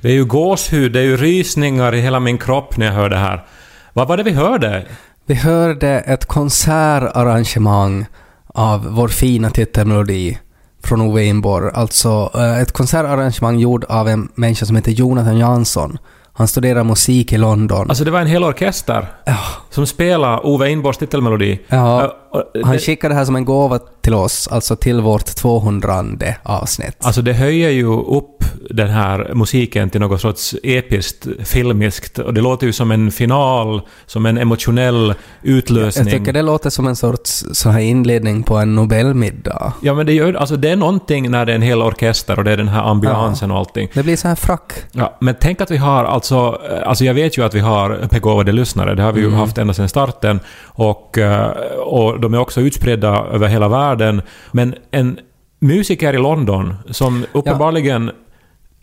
Det är ju gåshud, det är ju rysningar i hela min kropp när jag hör det här. Vad var det vi hörde? Vi hörde ett konsertarrangemang av vår fina titelmelodi från Ove Inborg. Alltså eh, ett konsertarrangemang gjord av en människa som heter Jonathan Jansson. Han studerar musik i London. Alltså det var en hel orkester ja, som spelade Ove Inborgs titelmelodi. ja, han skickade det här som en gåva till oss, alltså till vårt 200 avsnitt. alltså det höjer ju upp den här musiken till något sorts episkt, filmiskt och det låter ju som en final, som en emotionell utlösning. Jag tycker det låter som en sorts så här inledning på en Nobelmiddag. Ja men det gör alltså det är någonting när det är en hel orkester och det är den här ambiansen och allting. Det blir så här frack. Ja, men tänk att vi har alltså, alltså jag vet ju att vi har begåvade lyssnare, det har vi ju haft ända sedan starten, och, eh, och de är också utspridda över hela världen, men en musiker i London som uppenbarligen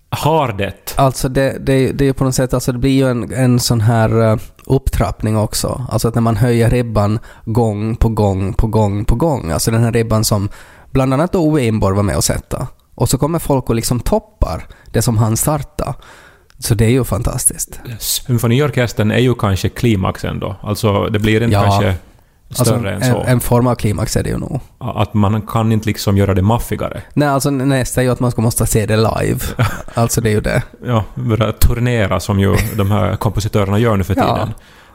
har det. Alltså det, det, det är på något sätt, alltså det blir ju en, en sån här eh, upptrappning också. Alltså att när man höjer ribban gång på gång på gång på gång. Alltså den här ribban som bland annat då Ove Inborg var med och sätta. Och så kommer folk och liksom toppar det som han startade. Så det är ju fantastiskt. Symfoniorkestern är ju kanske klimaxen då, alltså det blir inte Ja. kanske större Alltså, än en, så. en form av klimax är det ju nog. Att man kan inte liksom göra det maffigare. Nej, alltså nästa är ju att man ska måste se det live. Alltså det är ju det. Ja, börja turnera som ju de här kompositörerna gör nu för Ja.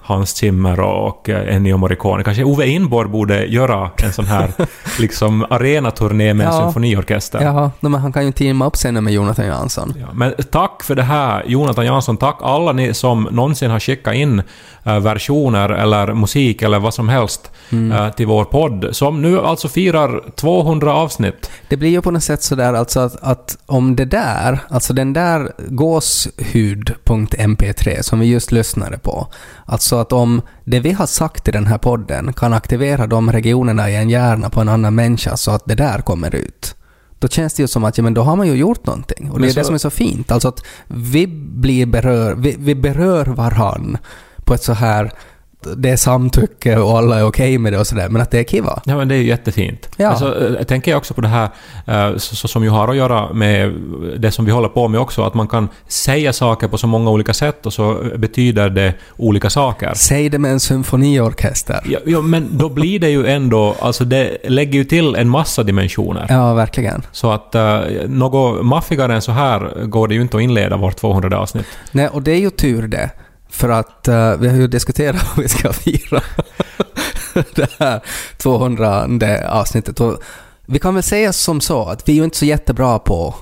Hans Zimmer och eh, Ennio Morricone. Kanske Ove Inborg borde göra en sån här liksom arenaturné med en Ja. symfoniorkester. No, men han kan ju teama upp nu med Jonathan Jansson. Ja, men tack för det här, Jonathan Jansson. Tack alla ni som någonsin har skickat in versioner eller musik eller vad som helst Mm. eh, till vår podd, som nu alltså firar 200 avsnitt. Det blir ju på något sätt sådär alltså att, att om det där, alltså den där gåshud.mp3 som vi just lyssnade på, alltså att om det vi har sagt i den här podden kan aktivera de regionerna i en hjärna på en annan människa så att det där kommer ut. Då känns det ju som att ja, men då har man ju gjort någonting. Och det Men är så- det som är så fint. Alltså att vi blir berör, vi, vi berör varann på ett så här det är samtycke och alla är okej med det och sådär, men att det är kiva. Ja, men det är ju jättefint. Ja. Alltså, eh, jag tänker också på det här eh, så, så, som ju har att göra med det som vi håller på med också, att man kan säga saker på så många olika sätt och så betyder det olika saker. Säg det med en symfoniorkester. Ja, ja, men då blir det ju ändå, alltså det lägger ju till en massa dimensioner. Ja, verkligen. Så att uh, något maffigare än så här går det ju inte att inleda vårt 200 avsnitt. Nej, och det är ju tur det. För att eh, vi har ju diskuterat hur vi ska fira det här 200 avsnittet. Och vi kan väl säga som så att vi är ju inte så jättebra på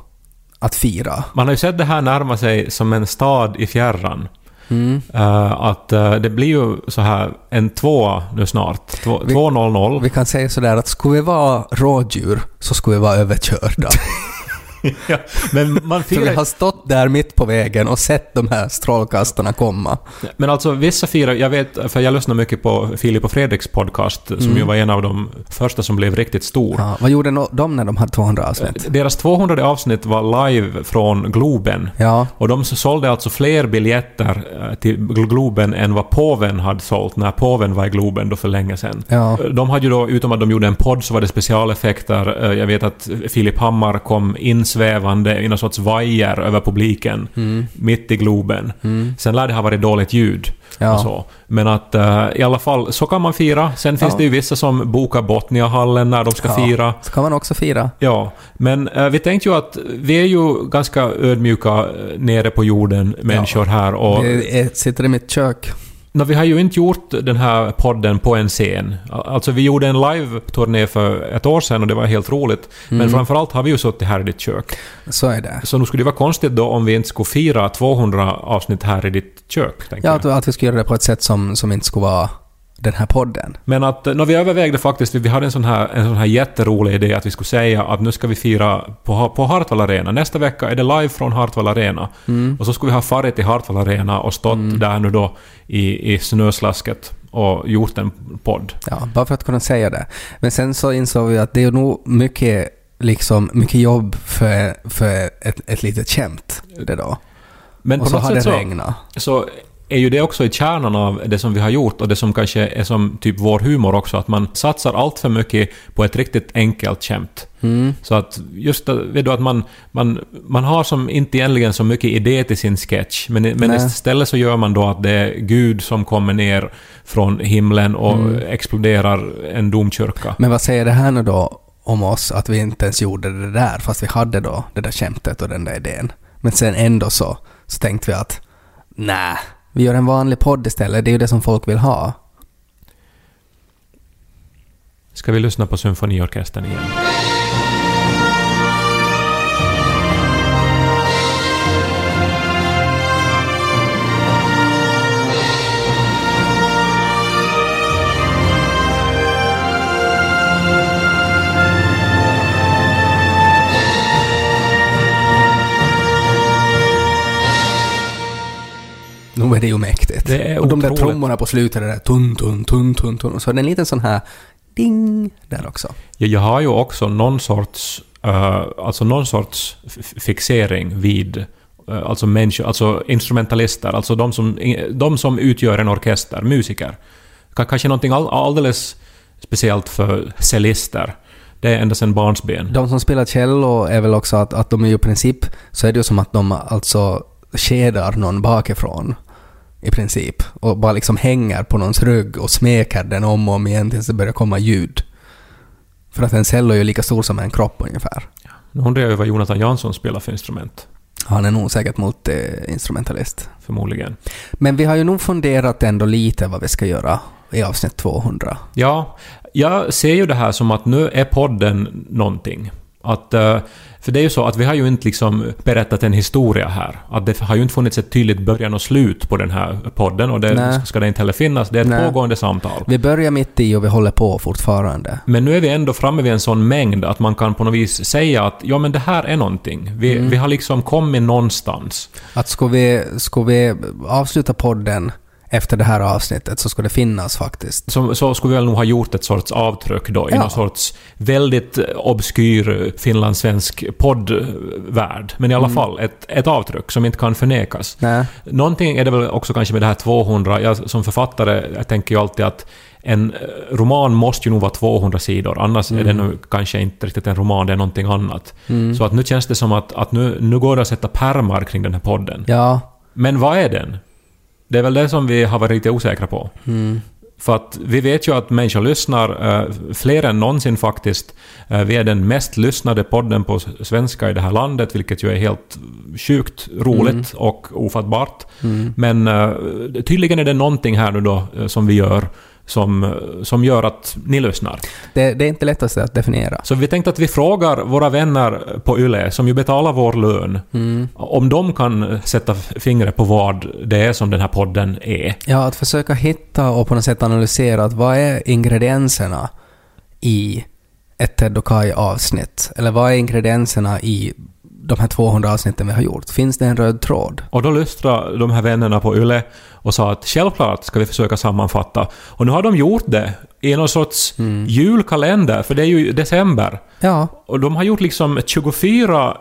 att fira. Man har ju sett det här närma sig som en stad i fjärran. Mm. Eh, att eh, det blir ju så här en tvåa nu snart. Två- Vi- 2.00. Vi kan säga sådär att skulle vi vara rådjur så skulle vi vara överkörda. ja, men man För vi firar... har stått där mitt på vägen och sett de här strålkastarna komma. Men alltså vissa firar... Jag vet, för jag lyssnar mycket på Filip och Fredriks podcast, som Mm. ju var en av de första som blev riktigt stor. Ja, vad gjorde de när de hade 200 avsnitt? Deras 200 avsnitt var live från Globen. Ja, Och de sålde alltså fler biljetter eh, till Globen än vad påven hade sålt när påven var i Globen då för länge sedan. ja. De hade ju då, utom att de gjorde en podd, så var det specialeffekter. Eh, Jag vet att Filip Hammar kom insvävande i någon sorts vajer över publiken, Mm. mitt i Globen. Mm. Sen lär det ha varit dåligt ljud Ja. och så. Men att eh, i alla fall, så kan man fira. Sen finns Ja. det ju vissa som bokar Botniahallen när de ska Ja. fira. Så kan man också fira. Ja, men eh, vi tänkte ju att vi är ju ganska ödmjuka eh, nere på jorden, människor här och... Är- sitter i mitt kök. No, vi har ju inte gjort den här podden på en scen. Alltså vi gjorde en live-turné för ett år sedan och det var helt roligt. Men Mm. framförallt har vi ju suttit här i ditt kök. Så är det. Så nu skulle det vara konstigt då om vi inte skulle fira 200 avsnitt här i ditt kök, Ja, att, att vi ska göra det på ett sätt som, som inte skulle vara den här podden. Men att, no, vi övervägde faktiskt, vi hade en sån, här, en sån här jätterolig idé att vi skulle säga att nu ska vi fira på, på Hartwall Arena. Nästa vecka är det live från Hartwall Arena. Mm. Och så skulle vi ha farit till Hartwall Arena och stått där nu då i, i snöslasket och gjort en podd. Ja, bara för att kunna säga det. Men sen så insåg vi att det är nog mycket, liksom, mycket jobb för, för ett, ett litet skämt det då. Men och på så något har det sätt så, regnat. så är ju det också i kärnan av det som vi har gjort och det som kanske är som typ vår humor också, att man satsar allt för mycket på ett riktigt enkelt skämt. Mm. Så att just vet du, att man, man, man har som inte egentligen så mycket idé till sin sketch, men, men Nej. istället så gör man då att det är Gud som kommer ner från himlen och Mm. exploderar en domkyrka. Men vad säger det här nu då om oss, att vi inte ens gjorde det där, fast vi hade då det där skämtet och den där idén. Men sen ändå så, så tänkte vi att nej, vi gör en vanlig podd istället, det är ju det som folk vill ha. Ska vi lyssna på symfoniorkestern igen? Nu är det ju mäktigt. Det är och de där trummorna på slutet, det där tun, tun, tun, tun, tun. Och så är det en liten sån här ding där också. Jag, jag har ju också någon sorts, eh, alltså någon sorts fixering vid eh, alltså, människor, alltså instrumentalister, alltså de som, de som utgör en orkester, musiker. Ka- Kanske någonting all, alldeles speciellt för cellister. Det är ända sedan barnsben. De som spelar cello är väl också att, att de är ju i princip, så är det ju som att de alltså kedar någon bakifrån. I princip. Och bara liksom hänger på någons rygg och smeker den om och om igen tills det börjar komma ljud. För att en cello är ju lika stor som en kropp ungefär. Nu undrar jag ju vad Jonathan Jansson spelar för instrument. Han är nog säkert multi-instrumentalist. Förmodligen. Men vi har ju nog funderat ändå lite vad vi ska göra i avsnitt 200. Ja, jag ser ju det här som att nu är podden någonting. Att, eh, för det är ju så att vi har ju inte liksom berättat en historia här. Att det har ju inte funnits ett tydligt början och slut på den här podden och det Nej. ska det inte heller finnas. Det är ett Nej. pågående samtal. Vi börjar mitt i och vi håller på fortfarande. Men nu är vi ändå framme vid en sån mängd att man kan på något vis säga att ja men det här är någonting. Vi, Mm. vi har liksom kommit någonstans. Att ska vi, ska vi avsluta podden efter det här avsnittet så ska det finnas faktiskt. Så, så skulle vi väl nog ha gjort ett sorts avtryck då i Ja. någon sorts väldigt obskyr finlandssvensk poddvärld. Men i alla fall ett, ett avtryck som inte kan förnekas. Nej. Någonting är det väl också kanske med det här 200. Jag som författare jag tänker ju alltid att en eh, roman måste ju nog vara 200 sidor, annars är det nu kanske inte riktigt en roman, det är någonting annat. Mm. Så att nu känns det som att, att nu, nu går det att sätta pärmar kring den här podden. Ja. Men vad är den? Det är väl det som vi har varit lite osäkra på. Mm. För att vi vet ju att människor lyssnar, eh, fler än någonsin faktiskt. Eh, vi är den mest lyssnade podden på svenska i det här landet, vilket ju är helt sjukt roligt och ofattbart. Mm. Men eh, tydligen är det någonting här nu då eh, som vi gör som, som gör att ni lyssnar. Det, det är inte lättast att definiera. Så vi tänkte att vi frågar våra vänner på YLE, som ju betalar vår lön, Mm. om de kan sätta fingret på vad det är som den här podden är. Ja, att försöka hitta och på något sätt analysera att vad är ingredienserna i ett Ted och Kai avsnitt? Eller vad är ingredienserna i de här 200 avsnitten vi har gjort? Finns det en röd tråd? Och då lystrade de här vännerna på YLE och sa att självklart ska vi försöka sammanfatta. Och nu har de gjort det i någon sorts julkalender, för det är ju december. Ja, Och de har gjort liksom 24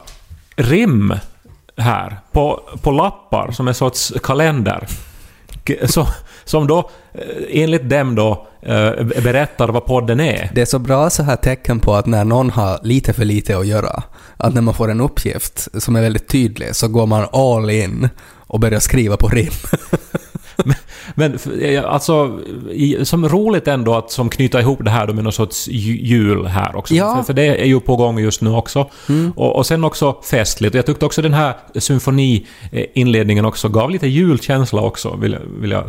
rim här på, på lappar som en sorts kalender. Så, som då eh, enligt dem då eh, berättar vad podden är. det är så bra så här tecken på att när någon har lite för lite att göra, att när man får en uppgift som är väldigt tydlig så går man all in och börjar skriva på rim. Men f- eh, alltså, som roligt ändå att som knyta ihop det här då med någon sorts ju- jul här också. Ja. För, för det är ju på gång just nu också. Och, och sen också festligt. Jag tyckte också den här symfoni-inledningen också gav lite julkänsla också, vill, jag- vill jag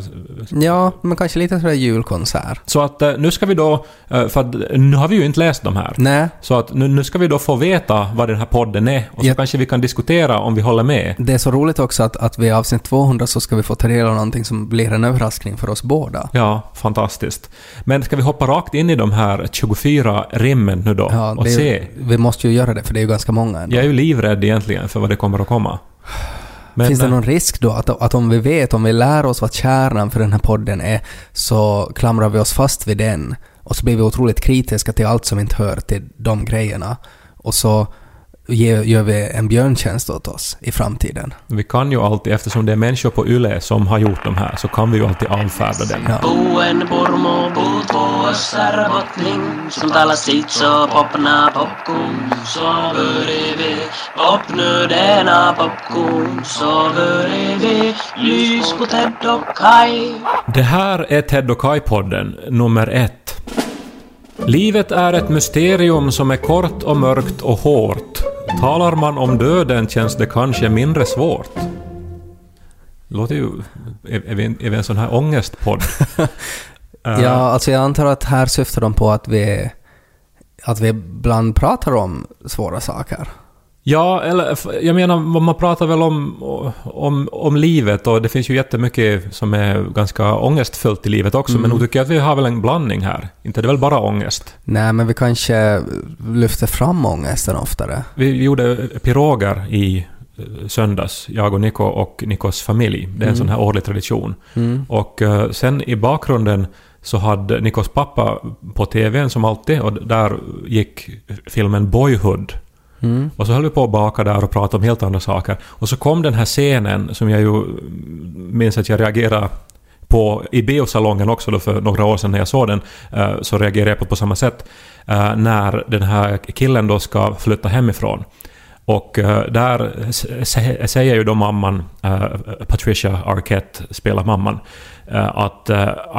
Ja, men kanske lite sådär julkonsert. Så att eh, nu ska vi då, eh, för att nu har vi ju inte läst de här. Nej, Så att nu, nu ska vi då få veta vad den här podden är och så Ja. kanske vi kan diskutera om vi håller med. det är så roligt också att, att vid avsnitt 200 så ska vi få ta del av någonting som blir en överraskning för oss båda. Ja, fantastiskt. Men ska vi hoppa rakt in i de här 24 rimmen nu då Ja, och är, se? ju- vi måste ju göra det för det är ju ganska många ändå. Jag är ju livrädd egentligen för vad det kommer att komma. Men, Finns det eh, någon risk då att, att om vi vet, om vi lär oss vad kärnan för den här podden är, så klamrar vi oss fast vid den och så blir vi otroligt kritiska till allt som inte hör till de grejerna. Och så ge- gör vi en björntjänst åt oss i framtiden. Vi kan ju alltid, eftersom det är människor på YLE som har gjort de här, så kan vi ju alltid avfärda den. Ja. Det här är Ted och Kai-podden nummer ett. Livet är ett mysterium som är kort och mörkt och hårt. Talar man om döden känns det kanske mindre svårt. Låter ju... Är, är, vi, en- är vi en sån här ångestpodd? Ja, alltså jag antar att här syftar de på att vi, att vi ibland pratar om svåra saker. Ja, eller jag menar, man pratar väl om, om, om livet och det finns ju jättemycket som är ganska ångestfullt i livet också, men nog tycker jag att vi har väl en blandning här. Inte det är väl bara ångest? Nej, men vi kanske lyfter fram ångesten oftare. Vi gjorde piroger i eh, söndags, jag och Niko och Nikos familj. Det är en sån här årlig tradition. Och eh, sen i bakgrunden så hade Nikos pappa på TVn som alltid och där gick filmen Boyhood. Och så höll vi på att baka där och prata om helt andra saker. Och så kom den här scenen som jag ju minns att jag reagerade på i biosalongen också då för några år sedan när jag såg den, eh, så reagerade jag på på samma sätt. eh, När den här killen då ska flytta hemifrån. Och eh, där säger ju då mamman, Patricia Arquette spelar mamman, att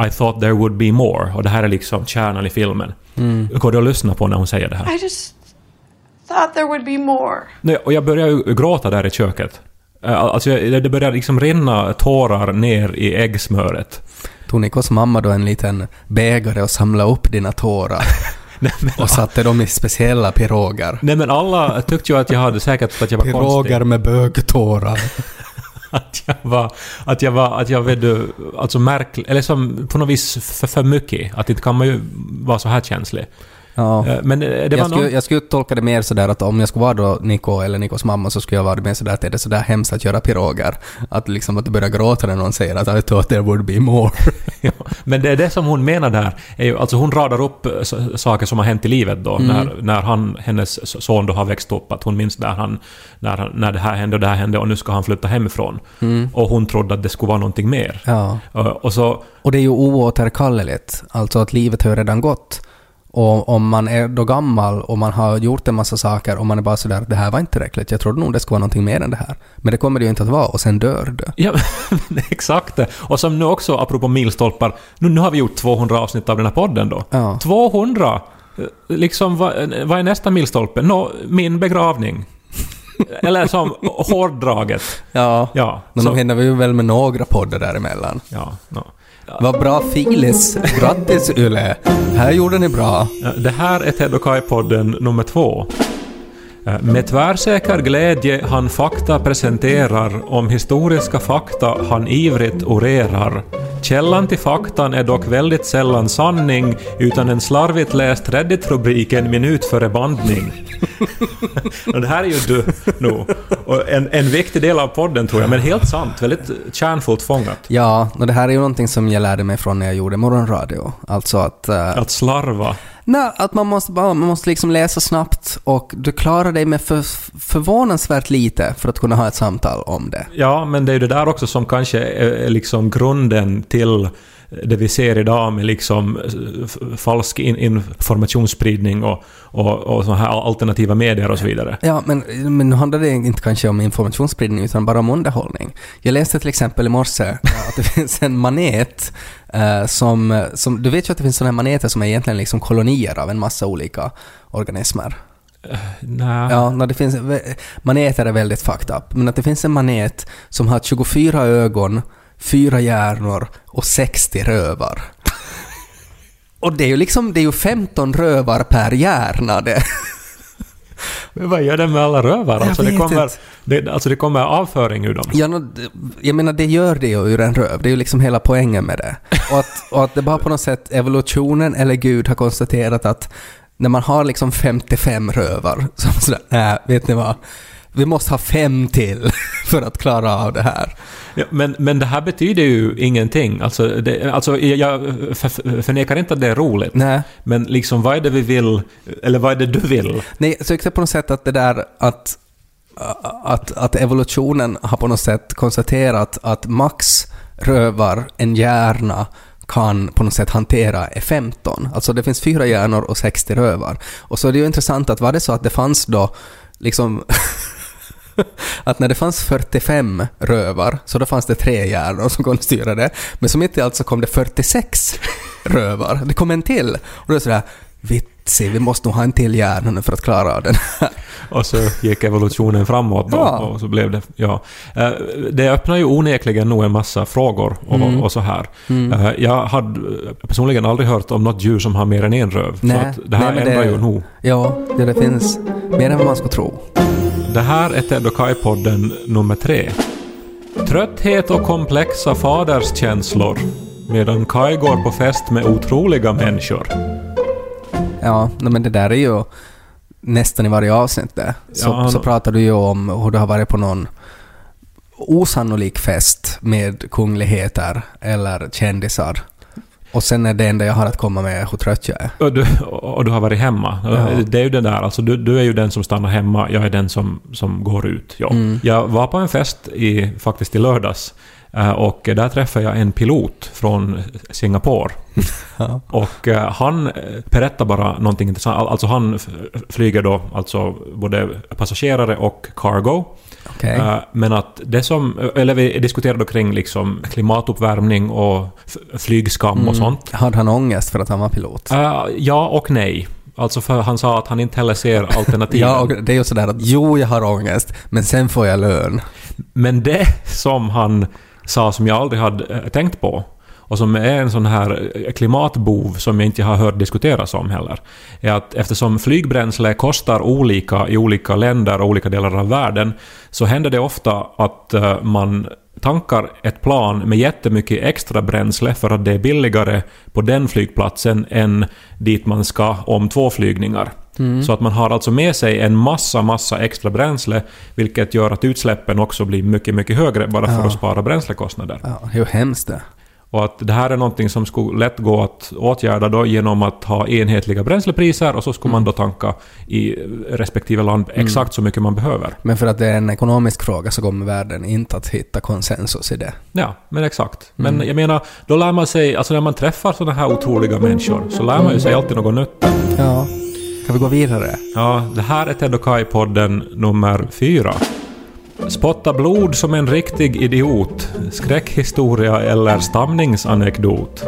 I thought there would be more. Och det här är liksom kärnan i filmen. Går det att lyssna på när hon säger det här? Thought there would be more. Nej, och jag började ju gråta där i köket. Eh, Alltså, det började liksom rinna tårar ner i äggsmöret. Tog Nikos mamma då en liten bägare och samlade upp dina tårar Nej, men, och satte dem i speciella piroger? nej, men alla tyckte ju att jag hade säkert att jag var konstig. Piroger med bögtårar. Att jag var, att jag var, att jag vet du, alltså märklig, eller som på något vis för, för mycket. Att inte kan man ju vara så här känslig. Ja. Eh, Men eh, det var jag, skulle, någon... jag skulle tolka det mer sådär att om jag skulle vara då Niko eller Nikos mamma så skulle jag vara mer sådär att är det sådär hemskt att göra piroger? Att liksom att du börjar gråta när någon säger att I thought there would be more. Ja, men det är det som hon menar där. Är ju, alltså hon radar upp eh, saker som har hänt i livet då. När, när han, hennes son då har växt upp. Att hon minns där han, när, han, när det här hände och det här hände och nu ska han flytta hemifrån. Och hon trodde att det skulle vara någonting mer. Ja. Eh, Och så... Och det är ju oåterkalleligt. Alltså att livet har redan gått. Och om man är då gammal och man har gjort en massa saker och man är bara sådär att det här var inte tillräckligt. Jag trodde nog det skulle vara någonting mer än det här. Men det kommer det ju inte att vara och sen dör du. Ja, exakt det. Och som nu också, apropå milstolpar, nu, nu har vi gjort 200 avsnitt av den här podden då. Ja. 200! Eh, Liksom, vad, vad är nästa milstolpe? Nå, min begravning. Eller som hårdraget. Ja. Ja, Men så, då hinner vi ju väl med några poddar däremellan. ja, ja. Vad bra filis! Grattis Yle! Här gjorde ni bra. Det här är Ted och Kai-podden nummer två. Eh, Med tvärsäker glädje han fakta presenterar om historiska fakta han ivrigt orerar. Källan till faktan är dock väldigt sällan sanning utan en slarvigt läst Reddit-rubrik en minut före bandning. det här är ju du nog. Och en, en viktig del av podden tror jag, men helt sant. Väldigt kärnfullt fångat. Ja, och det här är ju någonting som jag lärde mig från när jag gjorde morgonradio. Alltså att... eh, Att slarva. Nej, att man måste, bara, man måste liksom läsa snabbt och du klarar dig med för, förvånansvärt lite för att kunna ha ett samtal om det. Ja, men det är ju det där också som kanske är liksom grunden till det vi ser idag med liksom falsk in, informationsspridning och, och, och såna här alternativa medier och så vidare. Ja, men, men nu handlar det inte kanske om informationsspridning utan bara om underhållning. Jag läste till exempel i morse att det finns en manet eh, som, som... Du vet ju att det finns sådana här maneter som är egentligen liksom kolonier av en massa olika organismer. Nej. Ja, när det finns, maneter är väldigt fucked up, men att det finns en manet som har 24 ögon, fyra hjärnor och 60 rövar. Och det är ju liksom, det är ju 15 rövar per hjärna det. Men vad gör den med alla rövar? Jag Alltså det, kommer, det, alltså det kommer avföring ur dem. Ja, nå, d- jag menar det gör det ju ur en röv, det är ju liksom hela poängen med det. Och att, och att det bara på något sätt, evolutionen eller Gud har konstaterat att när man har liksom 55 rövar, så sådär, nej, vet ni vad? Vi måste ha fem till för att klara av det här. Ja, men, men det här betyder ju ingenting. Alltså, det, alltså jag för, förnekar inte att det är roligt. Nej. Men liksom vad är det vi vill, eller vad är det du vill? Nej, jag tyckte på något sätt att det där att, att, att evolutionen har på något sätt konstaterat att max rövar en hjärna kan på något sätt hantera är 15. Alltså det finns fyra hjärnor och 60 rövar. Och så är det ju intressant att var det så att det fanns då liksom att när det fanns 45 rövar så då fanns det tre hjärnor som kunde styra det. Men som inte allt så kom det 46 rövar. Det kom en till. Och då är det sådär Vitsi, vi måste nog ha en till hjärna nu för att klara av den här. Och så gick evolutionen framåt då, Ja. och så blev det... Ja. Eh, Det öppnar ju onekligen nog en massa frågor och, Mm. och så här. Eh, Jag hade personligen aldrig hört om något djur som har mer än en röv. så Nej, att det här nej, ändrar det- ju nog. Ja, det, det finns mer än vad man skulle tro. Det här är Ted och Kai-podden nummer tre. Trötthet och komplexa faderskänslor. Medan Kai går på fest med otroliga människor. Ja, men det där är ju nästan i varje avsnitt det. Så, Ja, så pratar du ju om hur du har varit på någon osannolik fest med kungligheter eller kändisar. Och sen är det enda jag har att komma med hur trött jag är. Och du, och du har varit hemma. Ja. Det är ju det där, alltså du, du är ju den som stannar hemma, jag är den som, som går ut. Ja. Mm. Jag var på en fest i, faktiskt i lördags. Eh, Och där träffade jag en pilot från Singapore. Och eh, han eh, berättar bara någonting intressant. Al- Alltså han flyger då alltså både passagerare och cargo. Eh, Men att det som... Eller vi diskuterade kring liksom klimatuppvärmning och flygskam och sånt. Hade han ångest för att han var pilot? Ja och nej. Alltså för han sa att han inte heller ser alternativen. Ja, och det är ju sådär att jo, jag har ångest, men sen får jag lön. Men det som han sa som jag aldrig hade eh, tänkt på och som är en sån här eh, klimatbov som jag inte har hört diskuteras om heller, är att eftersom flygbränsle kostar olika i olika länder och olika delar av världen, så händer det ofta att eh, man tankar ett plan med jättemycket extra bränsle för att det är billigare på den flygplatsen än dit man ska om två flygningar. Så att man har alltså med sig en massa, massa extra bränsle, vilket gör att utsläppen också blir mycket, mycket högre bara för Ja. att spara bränslekostnader. Ja, ju hemskt det. Och att det här är någonting som skulle lätt gå att åtgärda då genom att ha enhetliga bränslepriser och så skulle man då tanka i respektive land exakt så mycket man behöver. Men för att det är en ekonomisk fråga så kommer världen inte att hitta konsensus i det. Ja, men exakt. Men jag menar, då lär man sig, alltså när man träffar sådana här otroliga människor, så lär man ju sig alltid något nytt. Ja. Kan vi gå vidare? Ja, det här är Ted och Kai-podden nummer fyra. Spotta blod som en riktig idiot. Skräckhistoria eller stamningsanekdot.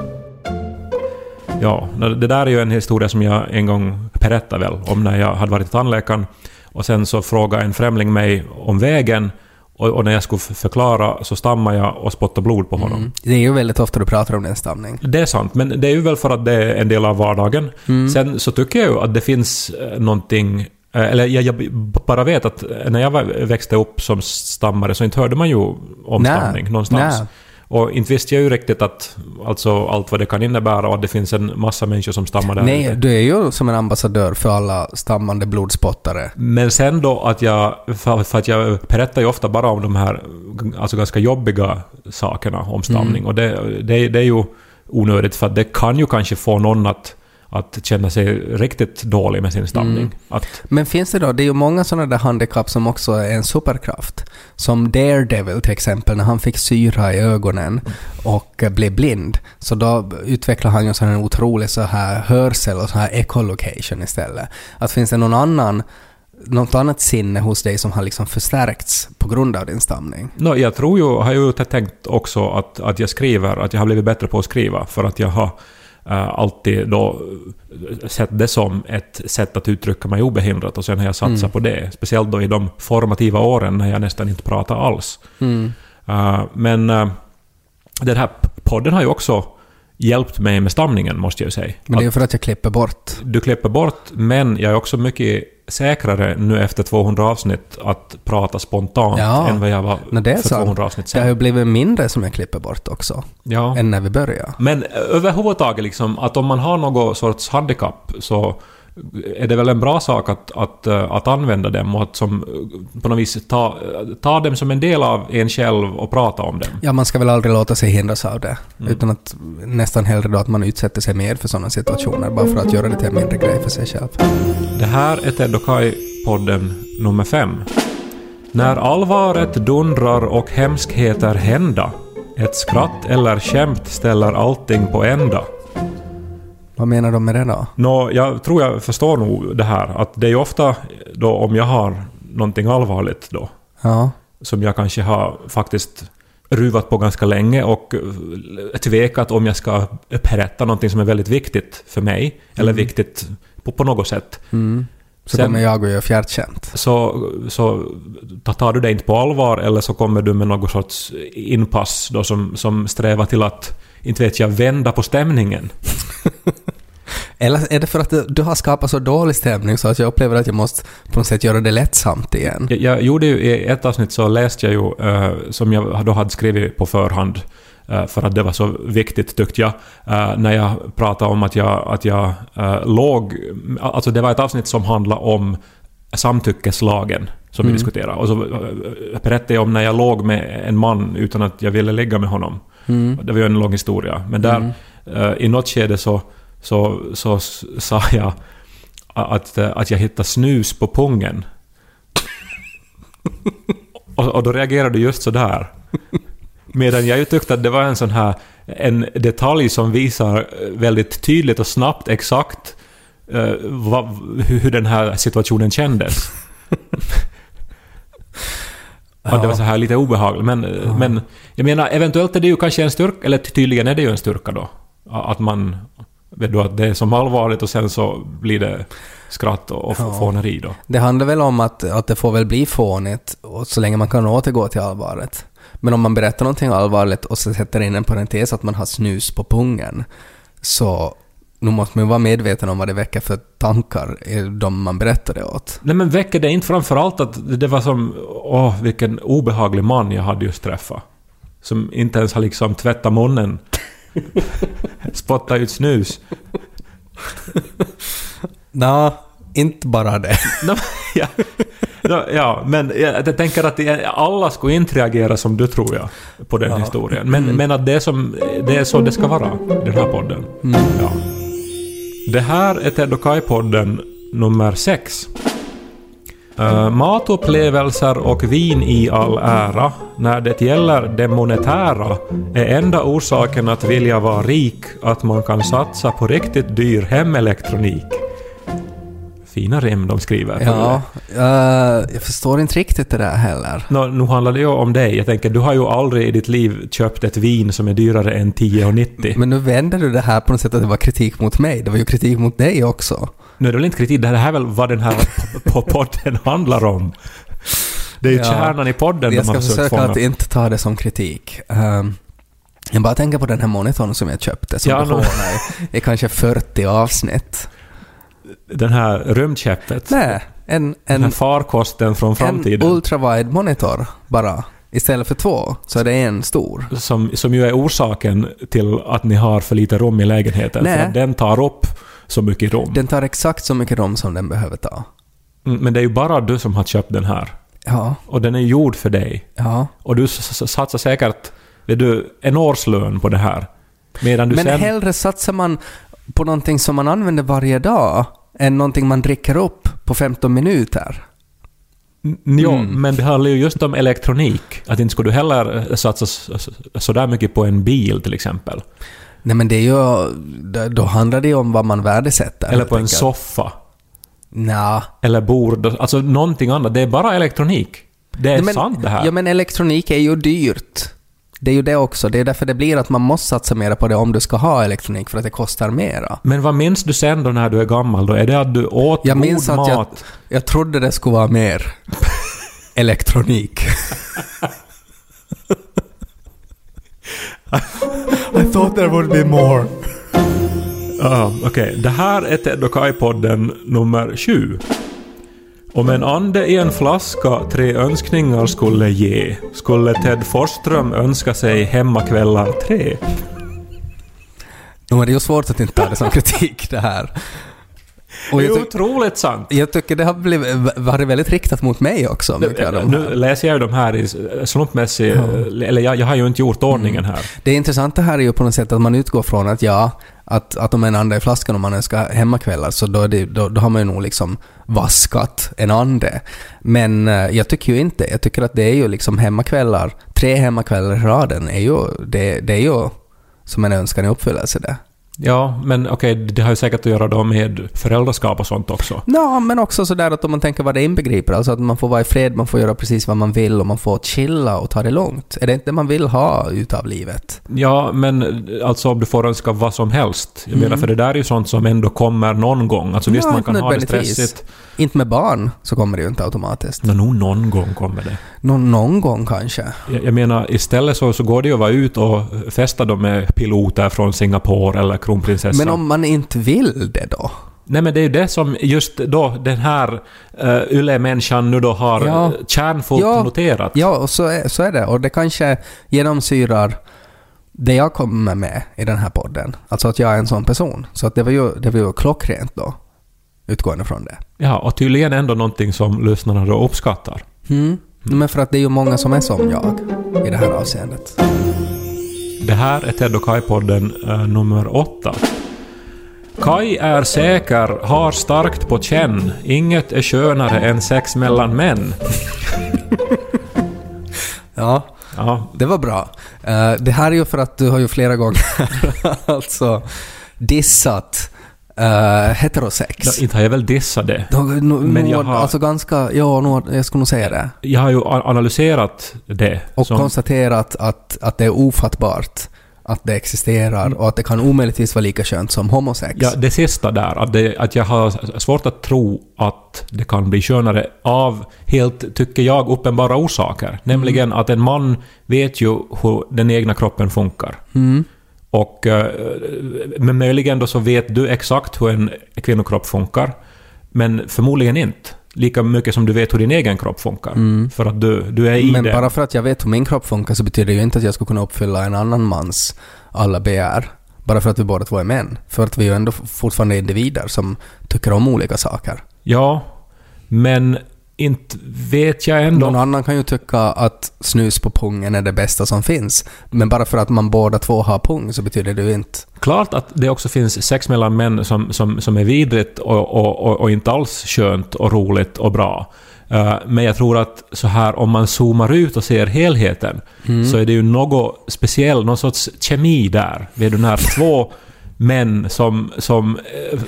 Ja, det där är ju en historia som jag en gång berättade väl om när jag hade varit i tandläkaren. Och sen så frågade en främling mig om vägen och, och när jag skulle förklara så stammade jag och spottade blod på honom. Det är ju väldigt ofta du pratar om din stamning. Det är sant, men det är ju väl för att det är en del av vardagen. Sen så tycker jag ju att det finns eh, någonting... eh, Eller jag, jag bara vet att när jag växte upp som stammare så inte hörde man ju om Nej. stamning någonstans. Nej. Och inte visste jag ju riktigt att, alltså allt vad det kan innebära och att det finns en massa människor som stammar där Nej, du är ju som en ambassadör för alla stammande blodspottare. Men sen då att jag, för, att jag berättar ju ofta bara om de här alltså ganska jobbiga sakerna om stamning. Och det, det, det är ju onödigt för att det kan ju kanske få någon att, att känna sig riktigt dålig med sin stamning. Mm. Att, Men finns det då, det är ju många sådana där handikapp som också är en superkraft. Som Daredevil till exempel, när han fick syra i ögonen och blev blind. Så då utvecklade han ju sån här otrolig så här hörsel och så här echolocation istället. Att finns det någon annan, något annat sinne hos dig som har liksom förstärkts på grund av din stamning? no, jag tror ju, har ju tänkt också att, att jag skriver, att jag har blivit bättre på att skriva för att jag har alltid då eh, sett det som ett sätt att uttrycka mig obehindrat och sen har jag satsat Mm. på det. Speciellt då i de formativa åren när jag nästan inte pratar alls. Mm. Uh, men den här podden har ju också hjälpt mig med stamningen, måste jag ju säga. Men det är för att jag klipper bort. du klipper bort, men jag är också mycket säkrare nu efter 200 avsnitt att prata spontant Ja. än vad jag var Men det är för sant. 200 avsnitt Det har ju sen. blivit mindre som jag klipper bort också, Ja. än när vi började. Men eh, överhuvudtaget liksom, att om man har någon sorts handikapp så är det väl en bra sak att, att, eh, att använda dem och att som, eh, på något vis ta, ta dem som en del av en själv och prata om dem. Ja, man ska väl aldrig låta sig hindras av det. Mm. Utan att nästan hellre då att man utsätter sig mer för sådana situationer, bara för att göra det till en mindre grej för sig själv. Det här är Ted och Kai-podden nummer fem. När allvaret dundrar och hemskheter hända. Ett skratt eller skämt ställer allting på ända. Vad menar de med det då? Nå, jag tror jag förstår nog det här. Att det är ju ofta då om jag har någonting allvarligt då, Ja. som jag kanske har faktiskt ruvat på ganska länge och eh, tvekat om jag ska berätta någonting som är väldigt viktigt för mig, eller viktigt på, på något sätt. Mm. Så Sen- kommer jag och gör fjärrkänt. så, så tar du det inte på allvar eller så kommer du med något sorts inpass då som, som strävar till att, inte vet jag, vända på stämningen. Eller är det för att du, har skapat så dålig stämning så att jag upplever att jag måste på något sätt göra det lättsamt igen? Jag, jag gjorde ju i ett avsnitt så läste jag ju, eh, som jag då hade skrivit på förhand, eh, för att det var så viktigt tyckte jag, eh, när jag pratade om att jag, att jag låg... Alltså det var ett avsnitt som handlade om samtyckeslagen som vi Mm. diskuterade. Och så berättade jag om när jag låg med en man utan att jag ville ligga med honom. Mm. Det var ju en lång historia. Men där, eh, i något skede så, så, så sa jag att, eh, att jag hittade snus på pungen. och, och då reagerade du just sådär. Medan jag ju tyckte att det var en sån här en detalj som visar eh, väldigt tydligt och snabbt exakt eh, vad, hur den här situationen kändes. Att det var så här lite obehagligt. Men, eh, men jag menar, eventuellt är det ju kanske en styrka, eller tydligen är det ju en styrka då. Att man... Vet du, att det är som allvarligt och sen så blir det skratt och, och Ja. fåneri då. Det handlar väl om att, att det får väl bli fånigt och så länge man kan återgå till allvaret. Men om man berättar någonting allvarligt och så sätter in en parentes att man har snus på pungen, så nu måste man ju vara medveten om vad det väcker för tankar i de man berättar det åt. Nej men väcker det inte framförallt att det var som... Åh, vilken obehaglig man jag hade just träffat. Som inte ens har liksom tvättat munnen. Spottat ut snus. Nå, inte bara det. Ja, ja, men jag, tänker att alla skulle inte reagera som du tror jag på den Ja. historien. Men, Mm. men att det är, som, det är så det ska vara, den här podden. Mm. Ja. Det här är Ted och Kai-podden nummer sex. Eh, uh, matupplevelser och vin i all ära. När det gäller det monetära är enda orsaken att vilja vara rik att man kan satsa på riktigt dyr hemelektronik. Fina rim de skriver. Ja, eh, jag förstår inte riktigt det där heller. Nå, nu handlar det ju om dig. Jag tänker, du har ju aldrig i ditt liv köpt ett vin som är dyrare än 10,90. Men nu vänder du det här på något sätt att det var kritik mot mig. Det var ju kritik mot dig också. Nu är det väl inte kritik, det här är väl vad den här podden handlar om. Det är ju Ja. kärnan i podden Jag ska försöka att inte ta det som kritik. Ehm, jag bara tänker på den här monitorn som jag köpte som Ja, du hånar i, i kanske 40 avsnitt. Den här rymdskeppet. Nej, en, Den här en, farkosten från en framtiden. ultrawide monitor bara. Istället för två så är det en stor. som, som ju är orsaken till att ni har för lite rum i lägenheten. Nej. För att den tar upp så mycket rum. Den tar exakt så mycket rom som den behöver ta. Mm, Men det är ju bara du som har köpt den här. Ja, Och den är gjord för dig. ja. Och du satsar säkert vet du, en årslön på det här. Medan du Men sen... hellre satsar man på någonting som man använder varje dag än någonting man dricker upp på 15 minuter. Mm. men det handlar ju just om elektronik. Att inte skulle du heller eh, satsa sådär mycket på en bil till exempel. Nej men det är ju, då- handlar det ju om vad man värdesätter. Eller på en enkelt. soffa. Nja. Eller bord. Alltså någonting annat. Det är bara elektronik. Det är Nej, men, sant det här. Ja men elektronik är ju dyrt. Det är ju det också. Det är därför det blir att man måste satsa mer på det om du ska ha elektronik, för att det kostar mera. Men vad minns du sen då när du är gammal då? Är det att du åt Jag god minns att mat? jag, jag trodde det skulle vara mer elektronik. I thought there would be more. Ja, okej. Det här är Ted och Kai-podden nummer 7. Om en ande i en flaska tre önskningar skulle ge, skulle Ted Forsström önska sig hemmakvällar tre. Nu är det ju svårt att inte ta det som kritik det här. Och Det är otroligt sant. jag tycker det har blivit, varit väldigt riktat mot mig också. Nu läser jag ju de här i slumpmässig... Eller jag, jag har ju inte gjort ordningen här. Det intressanta här är ju på något sätt att man utgår från att ja, att, att om en ande är i flaskan och man önskar hemmakvällar så då, det, då, då har man ju nog liksom vaskat en ande. Men eh, jag tycker ju inte, jag tycker att det är ju liksom hemmakvällar, tre hemmakvällar i raden är ju, det, det är ju som en önskan i uppfyllelse det. Ja, men okej, det har ju säkert att göra då med föräldraskap och sånt också. Ja, men också sådär att om man tänker vad det inbegriper, alltså att man får vara i fred, man får göra precis vad man vill och man får chilla och ta det lugnt. Är det inte det man vill ha utav livet? Ja, men alltså om du får önska vad som helst. Jag menar, för det där är ju sånt som ändå kommer någon gång. Alltså visst, Mm. Ja, man inte kan ha det stressigt. Inte med barn så kommer det ju inte automatiskt. Nå, nog någon gång kommer det. Nå, någon gång kanske. Jag, jag menar, istället så, så går det ju att vara ut och festa då med piloter från Singapore eller kronprinsessan. Men om man inte vill det då? Nej men det är ju det som just då den här uh, Yle-människan nu då har ja. kärnfullt Ja. noterat. Ja, och så är, så är det. Och det kanske genomsyrar det jag kommer med i den här podden. Alltså att jag är en sån person. Så att det var ju, det var ju klockrent då, utgående från det. Ja, och tydligen ändå någonting som lyssnarna då uppskattar. Mm. Men för att det är ju många som är som jag i det här avseendet. Det här är Ted och Kai-podden eh, nummer åtta. Kai är säker, har starkt på känn. Inget är skönare än sex mellan män. Ja, Ja, det var bra. Eh, det här är ju för att du har ju flera gånger alltså dissat uh, heterosex. då, inte har jag väl dissat det. Då, no, Men jag har- Alltså ganska, ja, nog, jag skulle nog säga det. Jag har ju analyserat det. Och som- konstaterat att, att det är ofattbart att det existerar och att det kan omöjligtvis vara lika skönt som homosex. Ja, det sista där, att, det, att jag har svårt att tro att det kan bli skönare av helt, tycker jag, uppenbara orsaker. Nämligen att en man vet ju hur den egna kroppen funkar. Mm. Och, eh, men möjligen då så vet du exakt hur en kvinnokropp funkar. Men förmodligen inte. Lika mycket som du vet hur din egen kropp funkar. För att du, du är i Men det. bara för att jag vet hur min kropp funkar så betyder det ju inte att jag ska kunna uppfylla en annan mans alla begär. Bara för att vi båda två är män. För att vi är ju ändå fortfarande individer som tycker om olika saker. Ja, men inte vet jag ändå... Någon annan kan ju tycka att snus på pungen är det bästa som finns. Men bara för att man båda två har pung så betyder det ju inte... Klart att det också finns sex mellan män som, som, som är vidrigt och, och, och, och inte alls skönt och roligt och bra. Eh, men jag tror att så här om man zoomar ut och ser helheten så är det ju något speciellt, någon sorts kemi där. Vid den här två män som, som, eh,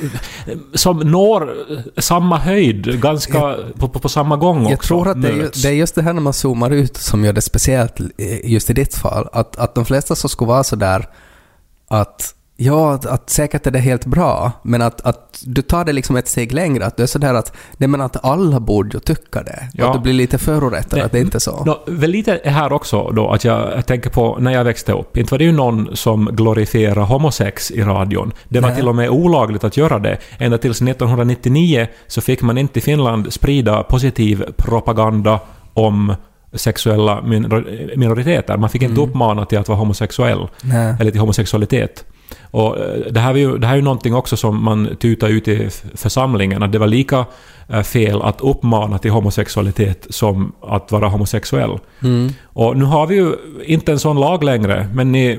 som når samma höjd ganska på, på, på samma gång också. Jag tror att det är, det är just det här när man zoomar ut som gör det speciellt eh, just i ditt fall. Att, att de flesta så skulle vara sådär att Ja, att, att säkert är det helt bra, men att, att du tar det liksom ett steg längre. Att du är sådär att, nej men att alla borde ju tycka det. Ja. Att du blir lite förorättad, att det inte är så. Nå, väl lite här också då att jag, tänker på när jag växte upp. Inte var det ju någon som glorifierade homosex i radion. Det var Nej. till och med olagligt att göra det. Ända tills 1999 så fick man inte i Finland sprida positiv propaganda om sexuella minor- minoriteter. Man fick inte uppmana till att vara homosexuell. Nej. Eller till homosexualitet. Och eh, det här, är ju, det här är ju någonting också som man tutar ut i församlingen, att det var lika eh, fel att uppmana till homosexualitet som att vara homosexuell. Mm. Och nu har vi ju inte en sån lag längre, men i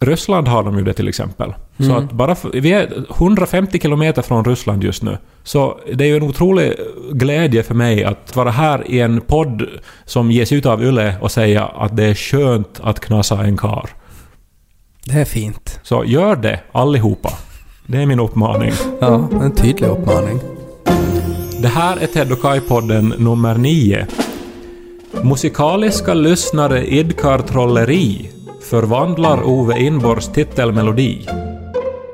Ryssland har de ju det till exempel. Så Mm. att bara för, vi är 150 kilometer från Ryssland just nu. Så det är ju en otrolig glädje för mig att vara här i en podd som ges ut av Yle och säga att det är skönt att knasa en kar. Det är fint. Så gör det allihopa. Det är min uppmaning. Ja, en tydlig uppmaning. Det här är Ted och Kai-podden nummer 9. Musikaliska lyssnare idkar trolleri förvandlar Ove Inborgs titelmelodi.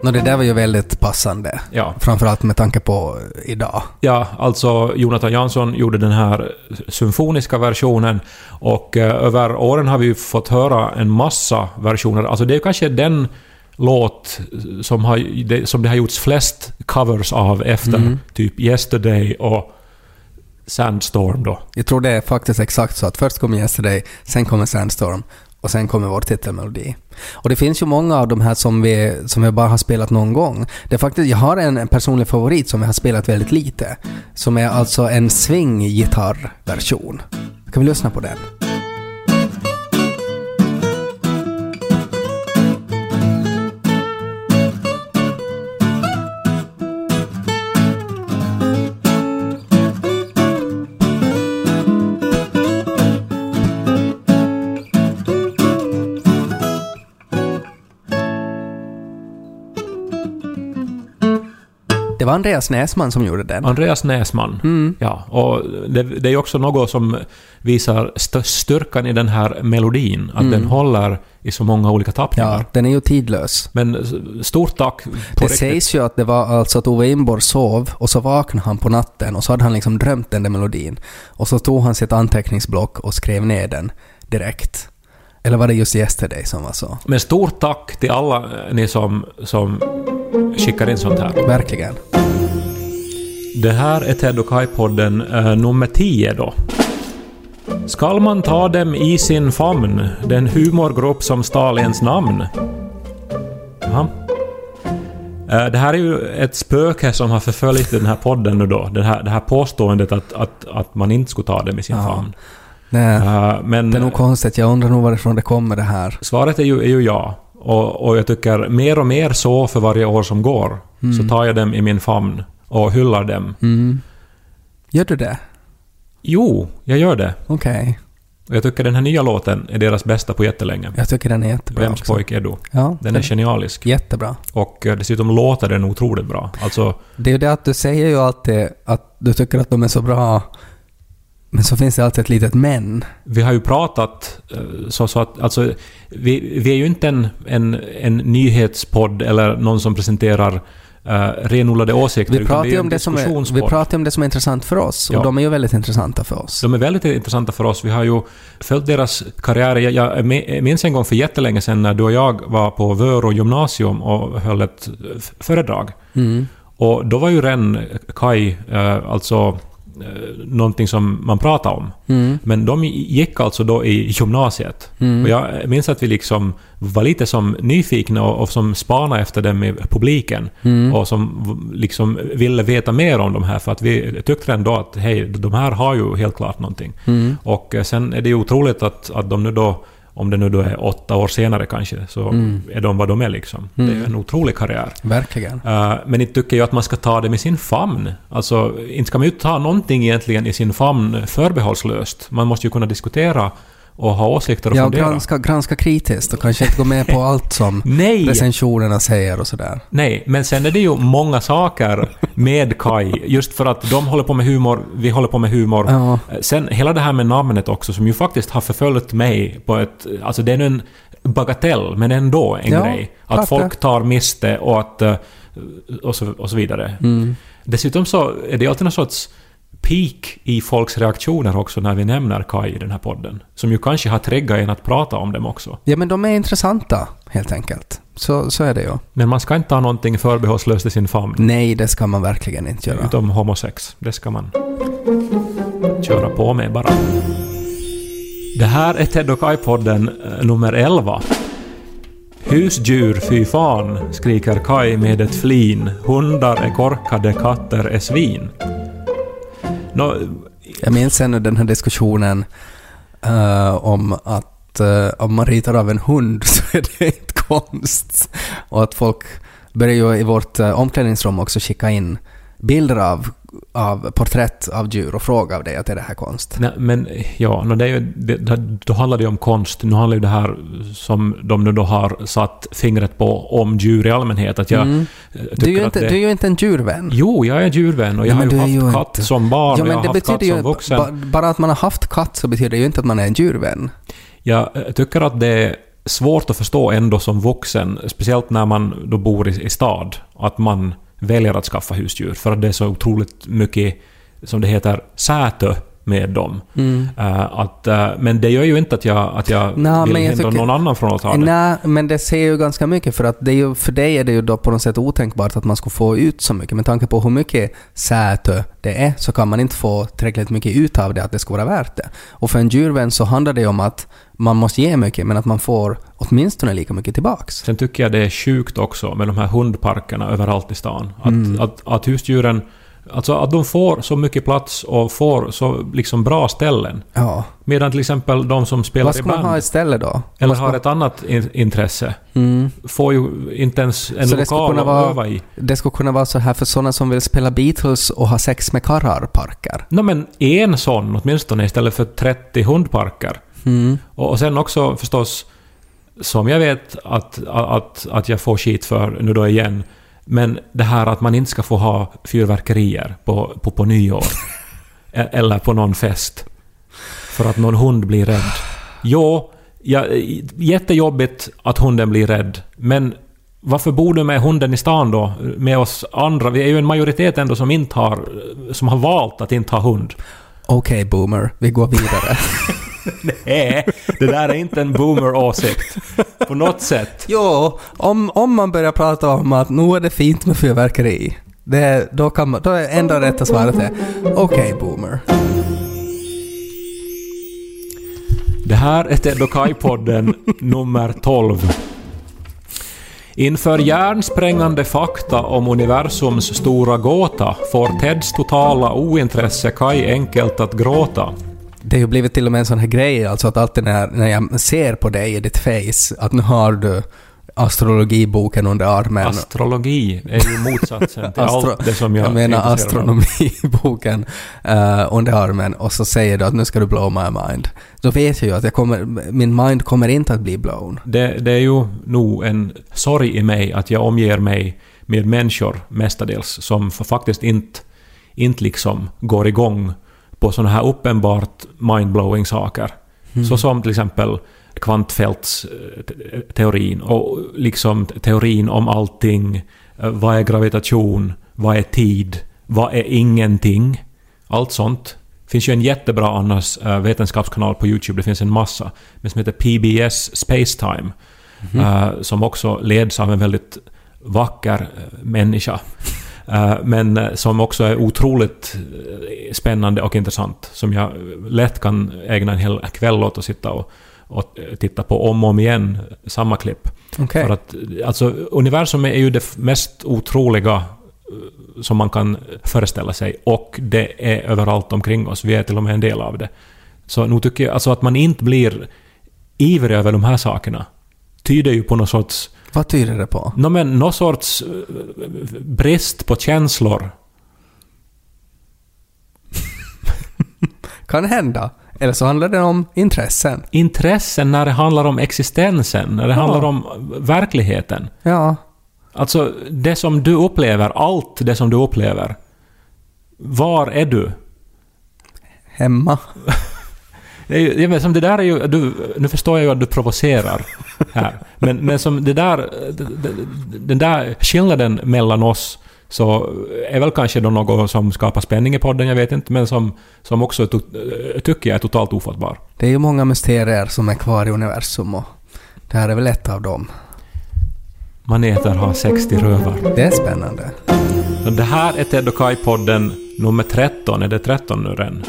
Nå, det där var ju väldigt passande. Ja. Framförallt med tanke på idag. Ja, alltså Jonathan Jansson gjorde den här symfoniska versionen och eh, över åren har vi ju fått höra en massa versioner. Alltså det är kanske den låt som, har, det, som det har gjorts flest covers av efter typ Yesterday och Sandstorm då. Jag tror det är faktiskt exakt så att först kommer Yesterday, sen kommer Sandstorm och sen kommer vår titelmelodi. Och det finns ju många av de här som vi, som vi bara har spelat någon gång. Det är faktiskt, jag har en, en personlig favorit som vi har spelat väldigt lite. Som är alltså en swing-gitarrversion. Kan vi lyssna på den? Var Andreas Näsman som gjorde den. Andreas Näsman. Mm. Ja, och det, det är också något som visar st- styrkan i den här melodin. Att den håller i så många olika tappningar. Mm. Ja, den är ju tidlös. Men s- stort tack på Det riktigt. sägs ju att det var alltså att Ove Inborg sov och så vaknade han på natten och så hade han liksom drömt den där melodin. Och så tog han sitt anteckningsblock och skrev ner den direkt. Eller var det just Yesterday som var så? Men stort tack till alla eh, ni som, som skickar in sånt här. Verkligen. Det här är Ted och Kai-podden eh, nummer 10 då. Skall man ta dem i sin famn, den humorgrupp som stal ens namn? Jaha. Eh, Det här är ju ett spöke som har förföljt den här podden nu då. Det här, det här påståendet att, att, att man inte skulle ta dem i sin Ja. famn. Det, Eh, Men det är nog konstigt. Jag undrar nog varifrån det kommer det här. svaret är ju, är ju ja. Och, och jag tycker mer och mer så för varje år som går. Så tar jag dem i min famn och hyllar dem. Mm. Gör du det? Jo, jag gör det. Okej. Och jag tycker den här nya låten är deras bästa på jättelänge. Jag tycker den är jättebra Vems också. pojk är du? Ja, Den är genialisk. jättebra. Och eh, dessutom låter den otroligt bra. Alltså, Det är ju det att du säger ju alltid att du tycker att de är så bra. Men så finns det alltid ett litet men. vi har ju pratat eh, så, så att alltså, vi, vi är ju inte en, en, en nyhetspodd eller någon som presenterar uh, renodlade åsikter. Vi pratar en om det som är, vi pratar om det som är intressant för oss. Ja. Och de är ju väldigt intressanta för oss. De är väldigt intressanta för oss. Vi har ju följt deras karriärer. Jag, jag mi- minns en gång för jättelänge sedan när du och jag var på Vörå gymnasium och höll ett föredrag. Mm. Och då var ju Ren Kai eh, alltså någonting som man pratade om. Mm. Men de gick alltså då i gymnasiet. Mm. Och jag minns att vi liksom var lite som nyfikna och, och som spanade efter dem i publiken. Mm. Och som liksom ville veta mer om de här för att vi tyckte ändå att hej, de här har ju helt klart någonting. Mm. Och eh, sen är det ju otroligt att, att de nu då, om det nu då är åtta år senare kanske, så Mm. är de vad de är liksom. Det är ju en otrolig karriär. Verkligen. Uh, men inte tycker jag att man ska ta det med sin famn. Alltså, inte ska man ju ta någonting egentligen i sin famn förbehållslöst. Man måste ju kunna diskutera och ha åsikter och Ja, fundera. granska, granska kritiskt och kanske inte gå med på allt som Nej! recensionerna säger och sådär. Nej, men sen är det ju många saker med Kai, just för att de håller på med humor, vi håller på med humor. Ja. Sen hela det här med namnet också, som ju faktiskt har förföljt mig på ett... Alltså det är nu en bagatell, men ändå en Ja, grej. Att folk tar miste och att... eh, Och så, och så vidare. Mm. Dessutom så är det alltid någon sorts peak i folks reaktioner också när vi nämner Kai i den här podden. Som ju kanske har triggat en att prata om dem också. Ja, men de är intressanta, helt enkelt. Så, så är det ju. Men man ska inte ha någonting förbehållslöst i sin famn. Nej, det ska man verkligen inte göra. Utom homosex. Det ska man köra på med bara. Det här är Ted och Kai-podden eh, nummer 11. Husdjur, fy fan, skriker Kai med ett flin. Hundar är korkade, katter är svin. No. Jag minns ännu den här diskussionen uh, om att uh, om man ritar av en hund så är det inte konst. Och att folk börjar ju i vårt uh, omklädningsrum också skicka in bilder av, av porträtt av djur och fråga av dig att är det här konst? Nej, men ja, no, det är ju, det, då handlar det ju om konst. Nu handlar ju det här som de nu då har satt fingret på om djur i allmänhet. Att jag Mm. eh, Du är, ju inte, det, du är ju inte en djurvän. Jo, jag är djurvän och jag Ja, har men ju haft katt inte- som barn Ja, och jag men har det haft katt som vuxen. ba- Bara att man har haft katt så betyder det ju inte att man är en djurvän. Jag tycker att det är svårt att förstå ändå som vuxen, speciellt när man då bor i, i stad, att man väljer att skaffa husdjur. För att det är så otroligt mycket, som det heter, sätö med dem. Eh, att, eh, men det gör ju inte att jag, att jag Nå, vill jag hindra någon annan från att ha det. Nej, men det ser ju ganska mycket för att det är ju, för dig är det ju då på något sätt otänkbart att man skulle få ut så mycket. Med tanke på hur mycket sätö det är så kan man inte få tillräckligt mycket ut av det att det ska vara värt det. Och för en djurvän så handlar det om att man måste ge mycket men att man får åtminstone lika mycket tillbaks. Sen tycker jag det är sjukt också med de här hundparkerna överallt i stan. Att, Mm. att, att husdjuren... Alltså att de får så mycket plats och får så liksom bra ställen. Ja. Medan till exempel de som spelar Vad i ska man band ha istället då? eller Vad har ett annat in, intresse Mm. får ju inte ens en Så lokal att vara- öva i. Det skulle kunna vara så här för sådana som vill spela Beatles och ha sex med karrar-parker. No, men en sån åtminstone istället för 30 hundparker. Mm. Och, och sen också förstås, som jag vet att, att, att jag får skit för nu då igen, men det här att man inte ska få ha fyrverkerier på, på, på nyår. E- Eller på någon fest. För att någon hund blir rädd. Jo, ja, jättejobbigt att hunden blir rädd, men varför bor du med hunden i stan då? Med oss andra? Vi är ju en majoritet ändå som inte har... Som har valt att inte ha hund. Okej, boomer. Vi går vidare. Nej, det där är inte en boomer-åsikt. På något sätt. Jo, om, om man börjar prata om att nu är det fint med fyrverkeri, det, då, kan man, då är enda rätta svaret är okej boomer. Det här är Ted och Kai-podden nummer 12. Inför hjärnsprängande fakta om universums stora gåta får Teds totala ointresse Kai enkelt att gråta. Det har ju blivit till och med en sån här grej, alltså att alltid när, när jag ser på dig i ditt face, att nu har du astrologiboken under armen. Astrologi är ju motsatsen till Astro- allt det som jag, jag menar astronomiboken uh, under armen och så säger du att nu ska du blow my mind. Då vet jag ju att jag kommer, min mind kommer inte att bli blown. Det, det är ju nog en sorg i mig att jag omger mig med människor mestadels som faktiskt inte, inte liksom går igång på såna här uppenbart mindblowing saker. Så som till exempel kvantfältsteorin och liksom teorin om allting. Eh, Vad är gravitation? Vad är tid? Vad är ingenting? Allt sånt. Det finns ju en jättebra annars eh, vetenskapskanal på YouTube, det finns en massa, men som heter PBS Spacetime. eh, som också leds av en väldigt vacker eh, människa. Eh, men eh, som också är otroligt eh, spännande och intressant. Som jag lätt kan ägna en hel kväll åt att sitta och, och titta på om och om igen, samma klipp. Okej. För att, alltså, universum är ju det mest otroliga som man kan föreställa sig. Och det är överallt omkring oss. Vi är till och med en del av det. Så nog tycker jag alltså att man inte blir ivrig över de här sakerna tyder ju på någon sorts, Vad tyder det på? no, men, någon sorts eh, brist på känslor. Kan hända. Eller så handlar det om intressen. Intressen när det handlar om existensen, när det Ja. handlar om verkligheten. Ja. Alltså, det som du upplever, allt det som du upplever. Var är du? Hemma. Ju, vet, som det där är ju... Du, nu förstår jag ju att du provocerar här. Men, men som det där... Den där skillnaden mellan oss så är väl kanske då något som skapar spänning i podden, jag vet inte, men som, som också to- tycker jag är totalt ofattbar. Det är ju många mysterier som är kvar i universum och det här är väl ett av dem. Maneter har 60 rövar. Det är spännande. Det här är Ted och Kai-podden nummer 13. Är det 13 nu redan?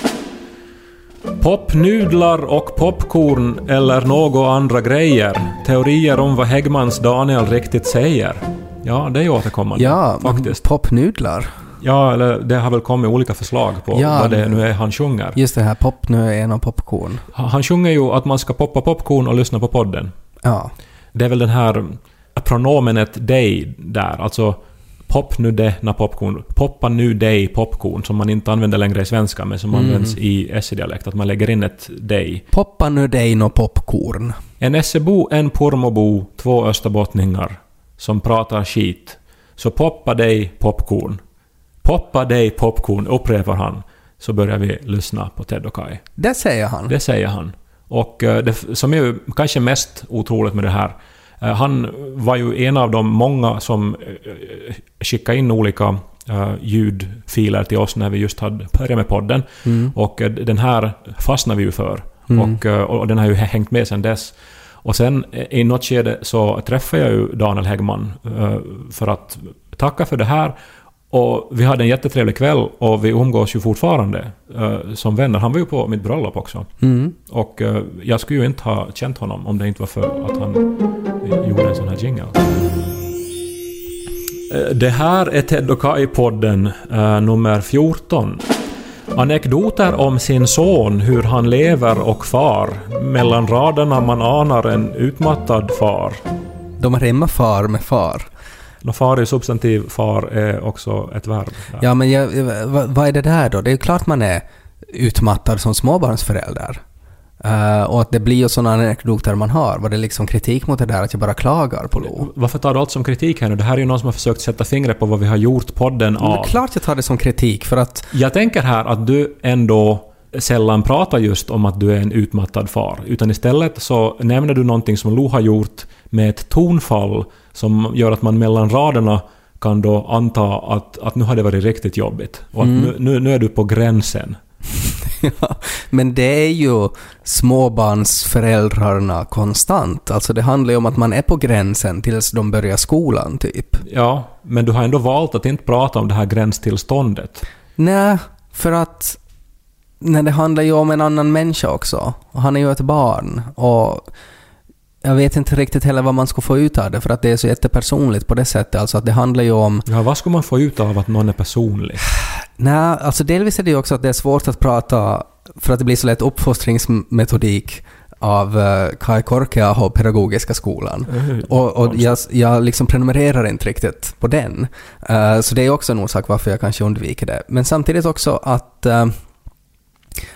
Popnudlar och popcorn eller något andra grejer. Teorier om vad Häggmans Daniel riktigt säger. Ja, det är återkommande. Ja, faktiskt. popnudlar. Ja, eller det har väl kommit olika förslag på Ja, vad det nu är han sjunger. Just det här, pop nu är en av popcorn. Han han sjunger ju att man ska poppa popcorn och lyssna på podden. Ja. Det är väl den här pronomenet dig där, alltså pop nu denna popcorn, poppa nu dig popcorn, som man inte använder längre i svenska men som används i SE-dialekt, att man lägger in ett dig. Poppa nu dig nå popcorn. En Essebo, en Pormobo, två österbottningar som pratar skit. Så poppa dig popcorn. Poppa dig popcorn, upprepar han. Så börjar vi lyssna på Ted och Kai. Det säger han. Det säger han. Och eh, det som är kanske mest otroligt med det här, han var ju en av de många som eh, skickade in olika eh, ljudfiler till oss när vi just hade börjat med podden. Och eh, den här fastnade vi ju för. Och, eh, och den har ju hängt med sedan dess. Och sen eh, i något skede så träffade jag ju Daniel Häggman eh, för att tacka för det här. Och vi hade en jättetrevlig kväll och vi umgås ju fortfarande eh, som vänner. Han var ju på mitt bröllop också. Mm. Och eh, jag skulle ju inte ha känt honom om det inte var för att han eh, gjorde en sån här jingle. Eh, Det här är Ted och Kai-podden nummer 14. Anekdoter om sin son, hur han lever och far. Mellan raderna man anar en utmattad far. De rimmar far med far. Nå, far är substantiv, far är också ett verb. Ja, men jag, vad, vad är det där då? Det är ju klart man är utmattad som småbarnsförälder. Eh, och att det blir ju sådana anekdoter man har. Var det liksom kritik mot det där att jag bara klagar på Lo? Varför tar du allt som kritik här nu? Det här är ju någon som har försökt sätta fingret på vad vi har gjort podden Men det är av. klart jag tar det som kritik för att Jag tänker här att du ändå sällan pratar just om att du är en utmattad far. Utan istället så nämner du någonting som Lo har gjort med ett tonfall som gör att man mellan raderna kan då anta att, att nu har det varit riktigt jobbigt. Och att nu, nu, nu är du på gränsen. Ja, men det är ju småbarnsföräldrarna konstant. Alltså det handlar ju om att man är på gränsen tills de börjar skolan, typ. Ja, men du har ändå valt att inte prata om det här gränstillståndet. Nej, för att nej, det handlar ju om en annan människa också. Och han är ju ett barn. Och jag vet inte riktigt heller vad man ska få ut av det, för att det är så jättepersonligt på det sättet. Alltså att det handlar ju om... Ja, vad ska man få ut av att någon är personlig? Nej, alltså delvis är det ju också att det är svårt att prata, för att det blir så lätt uppfostringsmetodik av uh, Kai Korkeaho Pedagogiska skolan. Och, och jag, jag liksom prenumererar inte riktigt på den. Eh, så det är också en orsak varför jag kanske undviker det. Men samtidigt också att eh,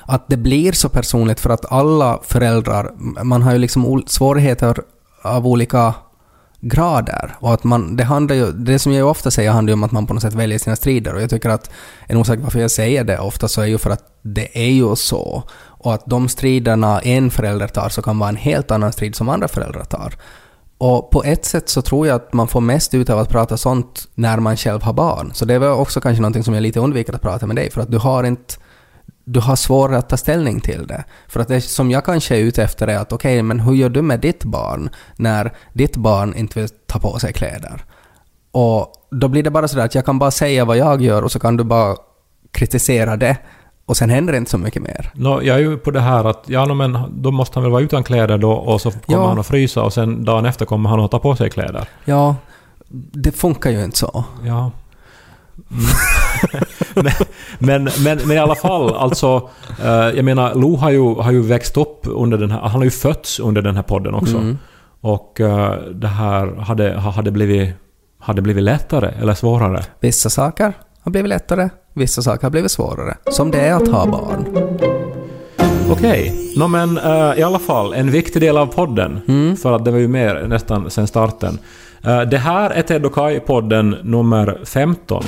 att det blir så personligt för att alla föräldrar, man har ju liksom svårigheter av olika grader. Och att man, det handlar ju, det som jag ofta säger handlar ju om att man på något sätt väljer sina strider. Och jag tycker att en orsak varför jag säger det ofta så är ju för att det är ju så. Och att de striderna en förälder tar så kan vara en helt annan strid som andra föräldrar tar. Och på ett sätt så tror jag att man får mest ut av att prata sånt när man själv har barn. Så det är väl också kanske någonting som jag lite undviker att prata med dig, för att du har inte du har svårare att ta ställning till det. För att det som jag kanske är ute efter är att okej, men hur gör du med ditt barn när ditt barn inte vill ta på sig kläder? Och då blir det bara sådär att jag kan bara säga vad jag gör och så kan du bara kritisera det och sen händer det inte så mycket mer. Nå, jag är ju på det här att ja, no, men då måste han väl vara utan kläder då och så kommer Ja. han att frysa och sen dagen efter kommer han att ta på sig kläder. Ja, det funkar ju inte så. Ja. Mm. men, men, men, men i alla fall, alltså... eh, jag menar, Lo har ju, har ju växt upp under den här... Han har ju fötts under den här podden också. Mm. Och eh, det här hade, hade, blivit, hade blivit lättare eller svårare. Vissa saker har blivit lättare, vissa saker har blivit svårare. Som det är att ha barn. Okej. Nå men eh, i alla fall, en viktig del av podden. För att det var ju mer nästan sen starten. Eh, det här är Ted och Kai-podden nummer 15.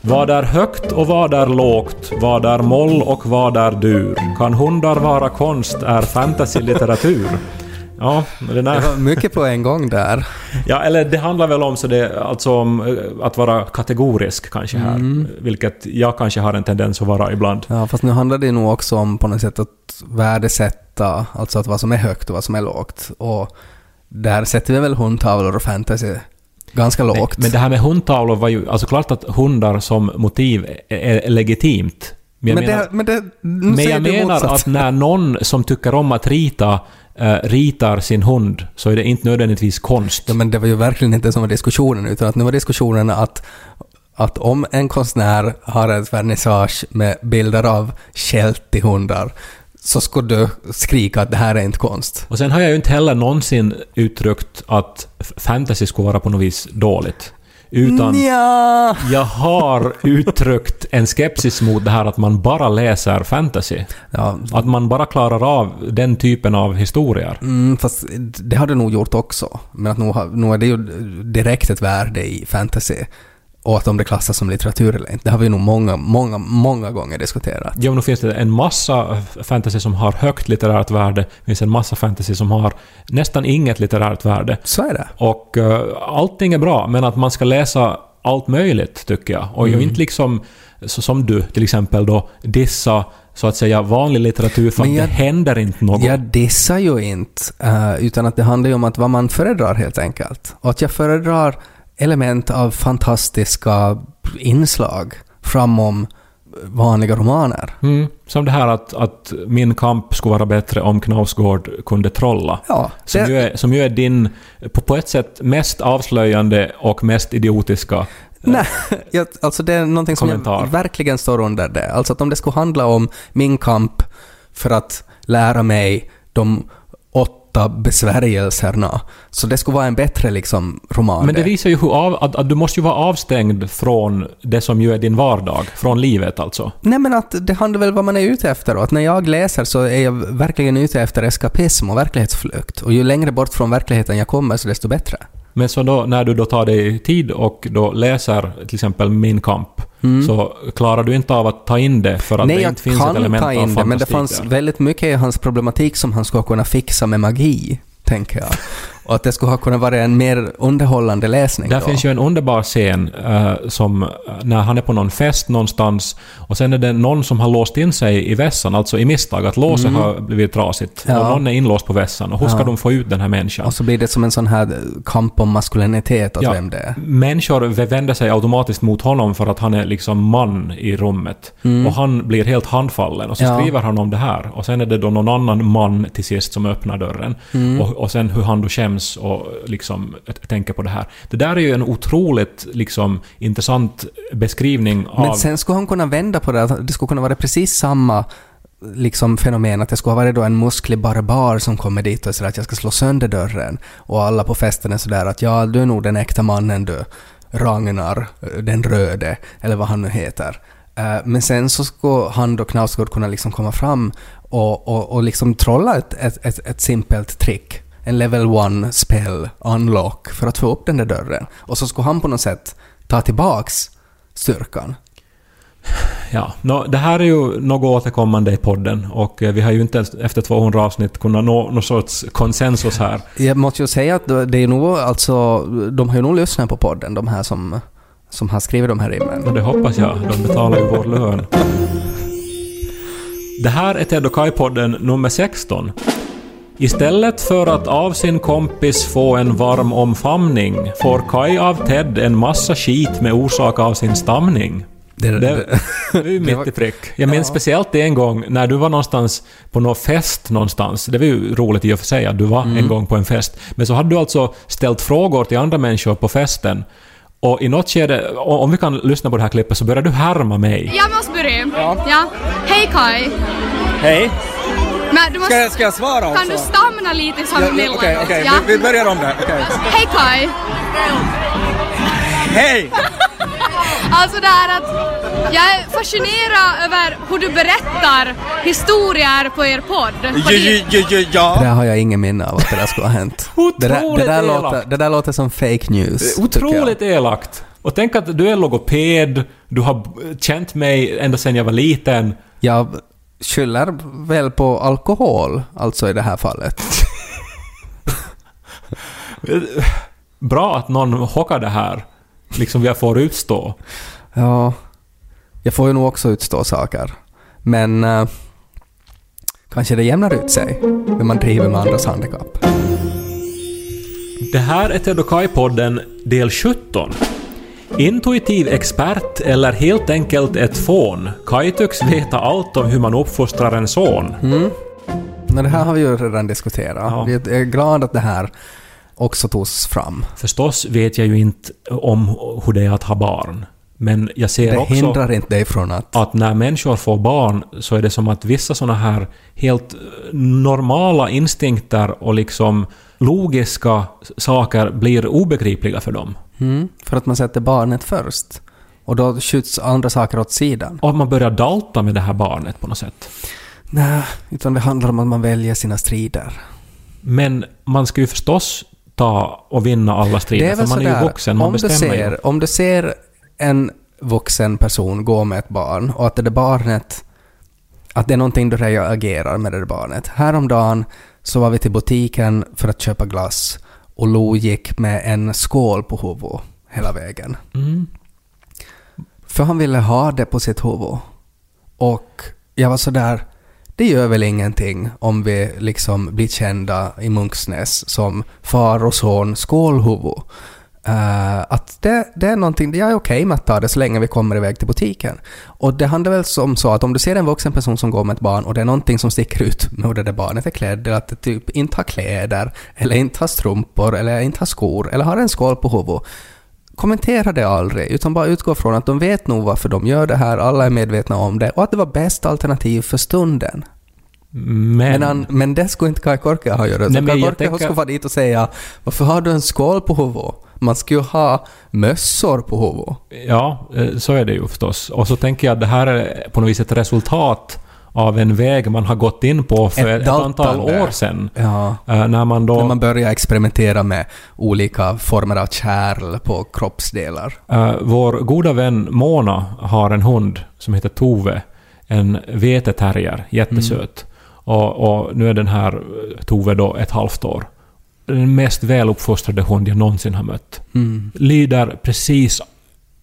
Vad är högt och vad är lågt? Vad är moll och vad är dur? Kan hundar vara konst? Är fantasy litteratur? Ja, den Det var mycket på en gång där. ja, eller det handlar väl om, så det, alltså om eh, att vara kategorisk kanske här. Vilket jag kanske har en tendens att vara ibland. Ja, fast nu handlar det nog också om på något sätt att värdesätta, alltså att vad som är högt och vad som är lågt. Och där sätter vi väl hundtavlor och fantasy ganska lågt. Men det här med hundtavlor var ju... Alltså klart att hundar som motiv är, legitimt. Men jag men menar, det, men det, men jag menar att när någon som tycker om att rita eh, ritar sin hund så är det inte nödvändigtvis konst. Ja, men det var ju verkligen inte som var diskussionen, utan att nu var diskussionen att, att om en konstnär har ett vernissage med bilder av skält i hundar, så skulle du skrika att det här är inte konst. Och sen har jag ju inte heller någonsin uttryckt att fantasy skulle vara på något vis dåligt. Utan Ja. jag har uttryckt en skepsis mot det här att man bara läser fantasy. ja. Att man bara klarar av den typen av historier. Mm, fast det har du nog gjort också. Men att nog, nog är det ju direkt ett värde i fantasy. Och att om det klassas som litteratur eller inte. Det har vi nog många, många, många gånger diskuterat. Ja, men finns det en massa fantasy som har högt litterärt värde. Det finns en massa fantasy som har nästan inget litterärt värde. Så är det. Och uh, allting är bra, men att man ska läsa allt möjligt, tycker jag. Och Mm. jag inte liksom, så som du till exempel då, dissa så att säga vanlig litteratur för Men att jag- det händer inte något. Jag dissar ju inte, eh, utan att det handlar ju om att vad man föredrar helt enkelt. Och att jag föredrar element av fantastiska inslag framom vanliga romaner. Mm, som det här att, att min kamp skulle vara bättre om Knausgård kunde trolla. Ja, Som, det- ju är, som ju är din, på, på ett sätt, mest avslöjande och mest idiotiska. Nej, jag, alltså det är någonting som Kommentar. verkligen står under det. Alltså att om det skulle handla om min kamp för att lära mig de åtta besvärjelserna, så det skulle vara en bättre liksom roman. Men det visar ju hur av, att, att du måste ju vara avstängd från det som ju är din vardag, från livet alltså. Nej men att det handlar väl vad man är ute efter och att när jag läser så är jag verkligen ute efter eskapism och verklighetsflykt. Och ju längre bort från verkligheten jag kommer så desto bättre. Men så då, när du då tar dig tid och då läser till exempel Min kamp, så klarar du inte av att ta in det för att Mm. Nej, det jag inte finns ett kan element ta av in det, fantastik men det fanns där. väldigt mycket i hans problematik som han skulle kunna fixa med magi, tänker jag. Och att det skulle ha kunnat vara en mer underhållande läsning Där då. finns ju en underbar scen eh, som eh, när han är på någon fest någonstans och sen är det någon som har låst in sig i vässan, alltså i misstag, att låset har blivit trasigt. Mm. Ja. Och någon är inlåst på vässan och hur ska Ja. de få ut den här människan? Och så blir det som en sån här kamp om maskulinitet, att vem det är. Människor vänder sig automatiskt mot honom för att han är liksom man i rummet. Och han blir helt handfallen. Och så Mm. Ja. skriver han om det här. Och sen är det då någon annan man till sist som öppnar dörren. Mm. Och, och sen hur han då skäms och liksom tänker på det här. Det där är ju en otroligt liksom intressant beskrivning av... Men sen skulle han kunna vända på det, det skulle kunna vara precis samma liksom fenomen, att det skulle ha varit då en musklig barbar som kommer dit och säger att jag ska slå sönder dörren. Och alla på festen är sådär att ja, du är nog den äkta mannen du, Ragnar, den röde, eller vad han nu heter. Eh, Men sen så skulle han då Knausgård kunna liksom komma fram och, och, och liksom trolla ett, ett, ett, ett simpelt trick. En level one spell unlock för att få upp den där dörren. Och så skulle han på något sätt ta tillbaks styrkan. Ja, nå, det här är ju något återkommande i podden och eh, vi har ju inte efter 200 avsnitt kunnat nå någon sorts konsensus här. Jag måste ju säga att det är nog alltså, de har ju nog lyssnat på podden, de här som, som har skrivit de här rimmen. Och det hoppas jag. De betalar ju vår lön. Det här är Ted och Kai-podden nummer 16. Istället för att av sin kompis få en varm omfamning får Kai av Ted en massa skit med orsak av sin stamning. Det, Det, det, det är ju mitt i prick. Jag minns speciellt en gång när du var någonstans på någon fest någonstans. Det var ju roligt i och för sig att du var Mm. en gång på en fest. Men så hade du alltså ställt frågor till andra människor på festen. Och i något skede, om vi kan lyssna på det här klippet, så börjar du härma mig. Jag måste börja. Ja. Hej Kai. Hej! Men du måste, Ska jag, ska jag svara också? kan du stamna lite som Ja, Milla? Okej, okej. Ja. Vi, vi börjar om där. Okej. Hej Kai. Hej! Alltså det här att jag är fascinerad över hur du berättar historier på er podd. Ja, det- ja, ja, det ja. där har jag ingen minne av att det där skulle ha hänt. det, där, det, där elakt. låter, det där låter som fake news. Otroligt elakt! Och tänk att du är logoped, du har känt mig ända sedan jag var liten. Jag skyller väl på alkohol, alltså i det här fallet. Bra att någon hockar det här. Liksom jag får utstå. Ja, jag får ju nog också utstå saker. Men eh, kanske det jämnar ut sig när man driver med andras handikapp. Det här är Ted och Kai-podden del 17. Intuitiv expert eller helt enkelt ett fån. Kai tycks veta allt om hur man uppfostrar en son. Men det här har vi ju redan diskuterat. Ja. Vi är glada att det här också togs fram. Förstås vet jag ju inte om hur det är att ha barn. Men jag ser Det också hindrar inte dig från att... att när människor får barn så är det som att vissa såna här helt normala instinkter och liksom logiska saker blir obegripliga för dem. Mm, för att man sätter barnet först. Och då skjuts andra saker åt sidan. Och man börjar dalta med det här barnet på något sätt. Nej, utan det handlar om att man väljer sina strider. Men man ska ju förstås ta och vinna alla strider, för man är ju vuxen, man om du, bestämmer ju. ser, om du ser en vuxen person gå med ett barn och att det där barnet... Att det är någonting du reagerar med det där barnet. Häromdagen så var vi till butiken för att köpa glass och Lo gick med en skål på huvudet hela vägen. Mm. För han ville ha det på sitt huvud. Och jag var sådär, det gör väl ingenting om vi liksom blir kända i Munksnäs som far och son skålhuvud. Eh, att det, det är någonting, jag är okej med att ta det så länge vi kommer iväg till butiken. Och det handlar väl som så att om du ser en vuxen person som går med ett barn och det är någonting som sticker ut med hur det där barnet är klädd, eller att det typ inte har kläder, eller inte har strumpor, eller inte har skor, eller har en skål på huvudet. Kommentera det aldrig, utan bara utgå från att de vet nog varför de gör det här, alla är medvetna om det, och att det var bästa alternativ för stunden. Men... Men, han, men det skulle inte Kai Korke ha gjort. Jag Korke tänker- skulle vara dit och säga ”Varför har du en skål på huvudet?” Man skulle ju ha mössor på huvudet. Ja, eh, så är det ju förstås. Och så tänker jag att det här är på något vis ett resultat av en väg man har gått in på för Ett ett, antal år sedan. Ja. Eh, När man då... När man börjar experimentera med olika former av kärl på kroppsdelar. Eh, vår goda vän Mona har en hund som heter Tove. En veteterrier, jättesöt. Och, och nu är den här Tove då ett halvt år. Den mest väluppfostrade hund jag någonsin har mött. Mm. Lyder precis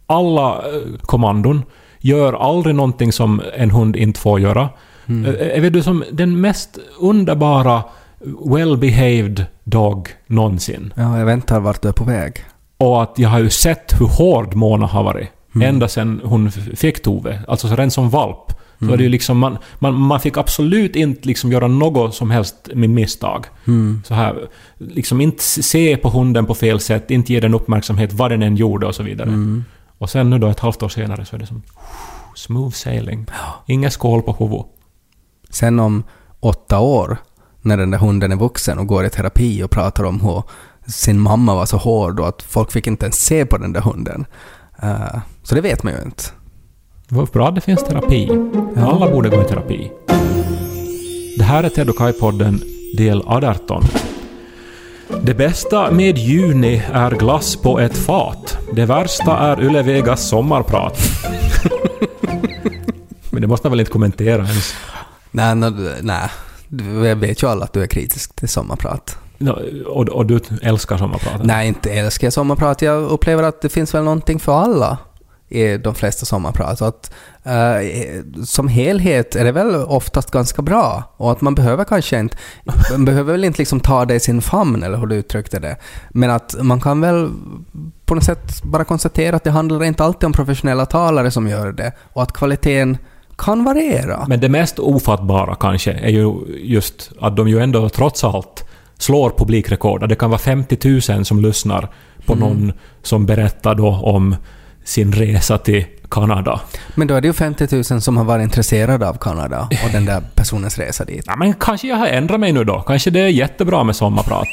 alla eh, kommandon. Gör aldrig någonting som en hund inte får göra. Mm. Eh, Är vet du som den mest underbara well-behaved dog någonsin. Ja, jag väntar vart du är på väg. Och att jag har ju sett hur hård Mona har varit. Mm. Ända sedan hon fick Tove. Alltså så redan som valp. Så Mm. var det liksom, man, man, man fick absolut inte liksom göra något som helst med misstag. Mm. Så här, liksom inte se på hunden på fel sätt, inte ge den uppmärksamhet vad den än gjorde och så vidare. Mm. Och sen nu då ett halvt år senare så är det som smooth sailing. Ingen skål på huvudet. Sen om åtta år, när den där hunden är vuxen och går i terapi och pratar om hur sin mamma var så hård och att folk fick inte ens se på den där hunden. Eh, så det vet man ju inte. Vad bra det finns terapi. Alla borde gå i terapi. Det här är Ted och Kai-podden del 18. Det bästa med juni är glass på ett fat. Det värsta är Yle Vegas sommarprat. Men det måste man väl inte kommentera ens? Nej, nå- nej. Jag vet ju alla att du är kritisk till sommarprat. Nå, Och, och du älskar sommarpratet? Nej, inte älskar jag sommarprat. Jag upplever att det finns väl någonting för alla i de flesta sommarprat. Och att, eh, som helhet är det väl oftast ganska bra. Och att man behöver kanske inte... Man behöver väl inte liksom ta det i sin famn, eller hur du uttryckte det. Men att man kan väl på något sätt bara konstatera att det handlar inte alltid om professionella talare som gör det. Och att kvaliteten kan variera. Men det mest ofattbara kanske är ju just att de ju ändå trots allt slår publikrekord. Det kan vara 50 000 som lyssnar på Mm. någon som berättar då om sin resa till Kanada. Men då är det ju 50 000 som har varit intresserade av Kanada och den där personens resa dit. Ja, men kanske jag har ändrat mig nu då. Kanske det är jättebra med sommarprat.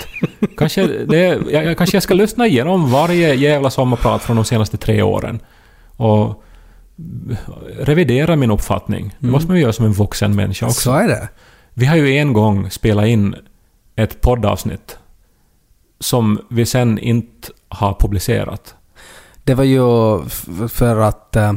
kanske, det, jag, kanske jag ska lyssna igenom varje jävla sommarprat från de senaste tre åren. Och revidera min uppfattning. Det måste man ju göra som en vuxen människa också. Så är det. Vi har ju en gång spelat in ett poddavsnitt som vi sen inte har publicerat. Det var ju för att... eh,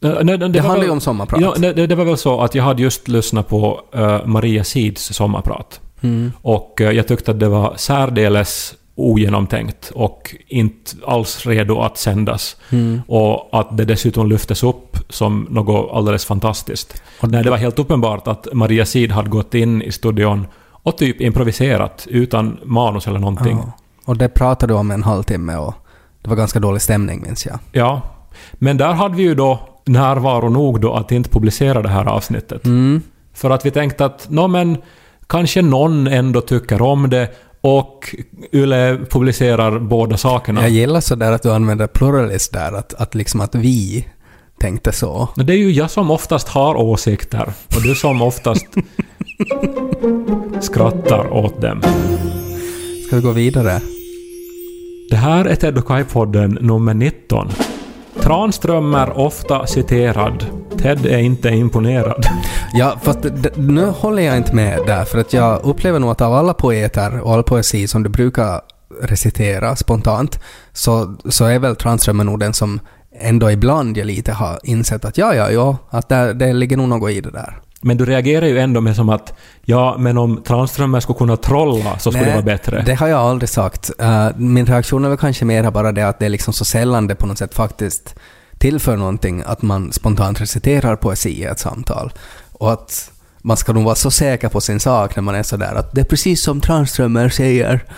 Nej, nej, det var handlar ju om sommarprat. Ja, det, det var väl så att jag hade just lyssnat på eh, Maria Sids sommarprat. Mm. Och eh, jag tyckte att det var särdeles ogenomtänkt och inte alls redo att sändas. Mm. Och att det dessutom lyftes upp som något alldeles fantastiskt. Och när det var helt uppenbart att Maria Sid hade gått in i studion och typ improviserat utan manus eller någonting. Ja. Och det pratade du om en halvtimme och det var ganska dålig stämning minns jag. Ja. Men där hade vi ju då närvaro nog då att inte publicera det här avsnittet. Mm. För att vi tänkte att, nå men, kanske någon ändå tycker om det och Yle publicerar båda sakerna. Jag gillar sådär att du använder pluralist där, att, att liksom att vi tänkte så. Men det är ju jag som oftast har åsikter och du som oftast skrattar åt dem. Ska vi gå vidare? Det här är Ted och Kai-podden nummer 19. Tranströmer ofta citerad. Ted är inte imponerad. Ja, fast nu håller jag inte med där, för att jag upplever nog att av alla poeter och all poesi som du brukar recitera spontant, så, så är väl Tranströmer nog den som ändå ibland jag lite har insett att ja, ja, ja, att där, det ligger nog något i det där. Men du reagerar ju ändå med som att ja, men om Tranströmer skulle kunna trolla så skulle det vara bättre. Det har jag aldrig sagt. Eh, min reaktion är väl kanske mer bara det att det är liksom så sällan det på något sätt faktiskt tillför någonting att man spontant reciterar poesi i ett samtal. Och att man ska nog vara så säker på sin sak när man är sådär att det är precis som Tranströmer säger.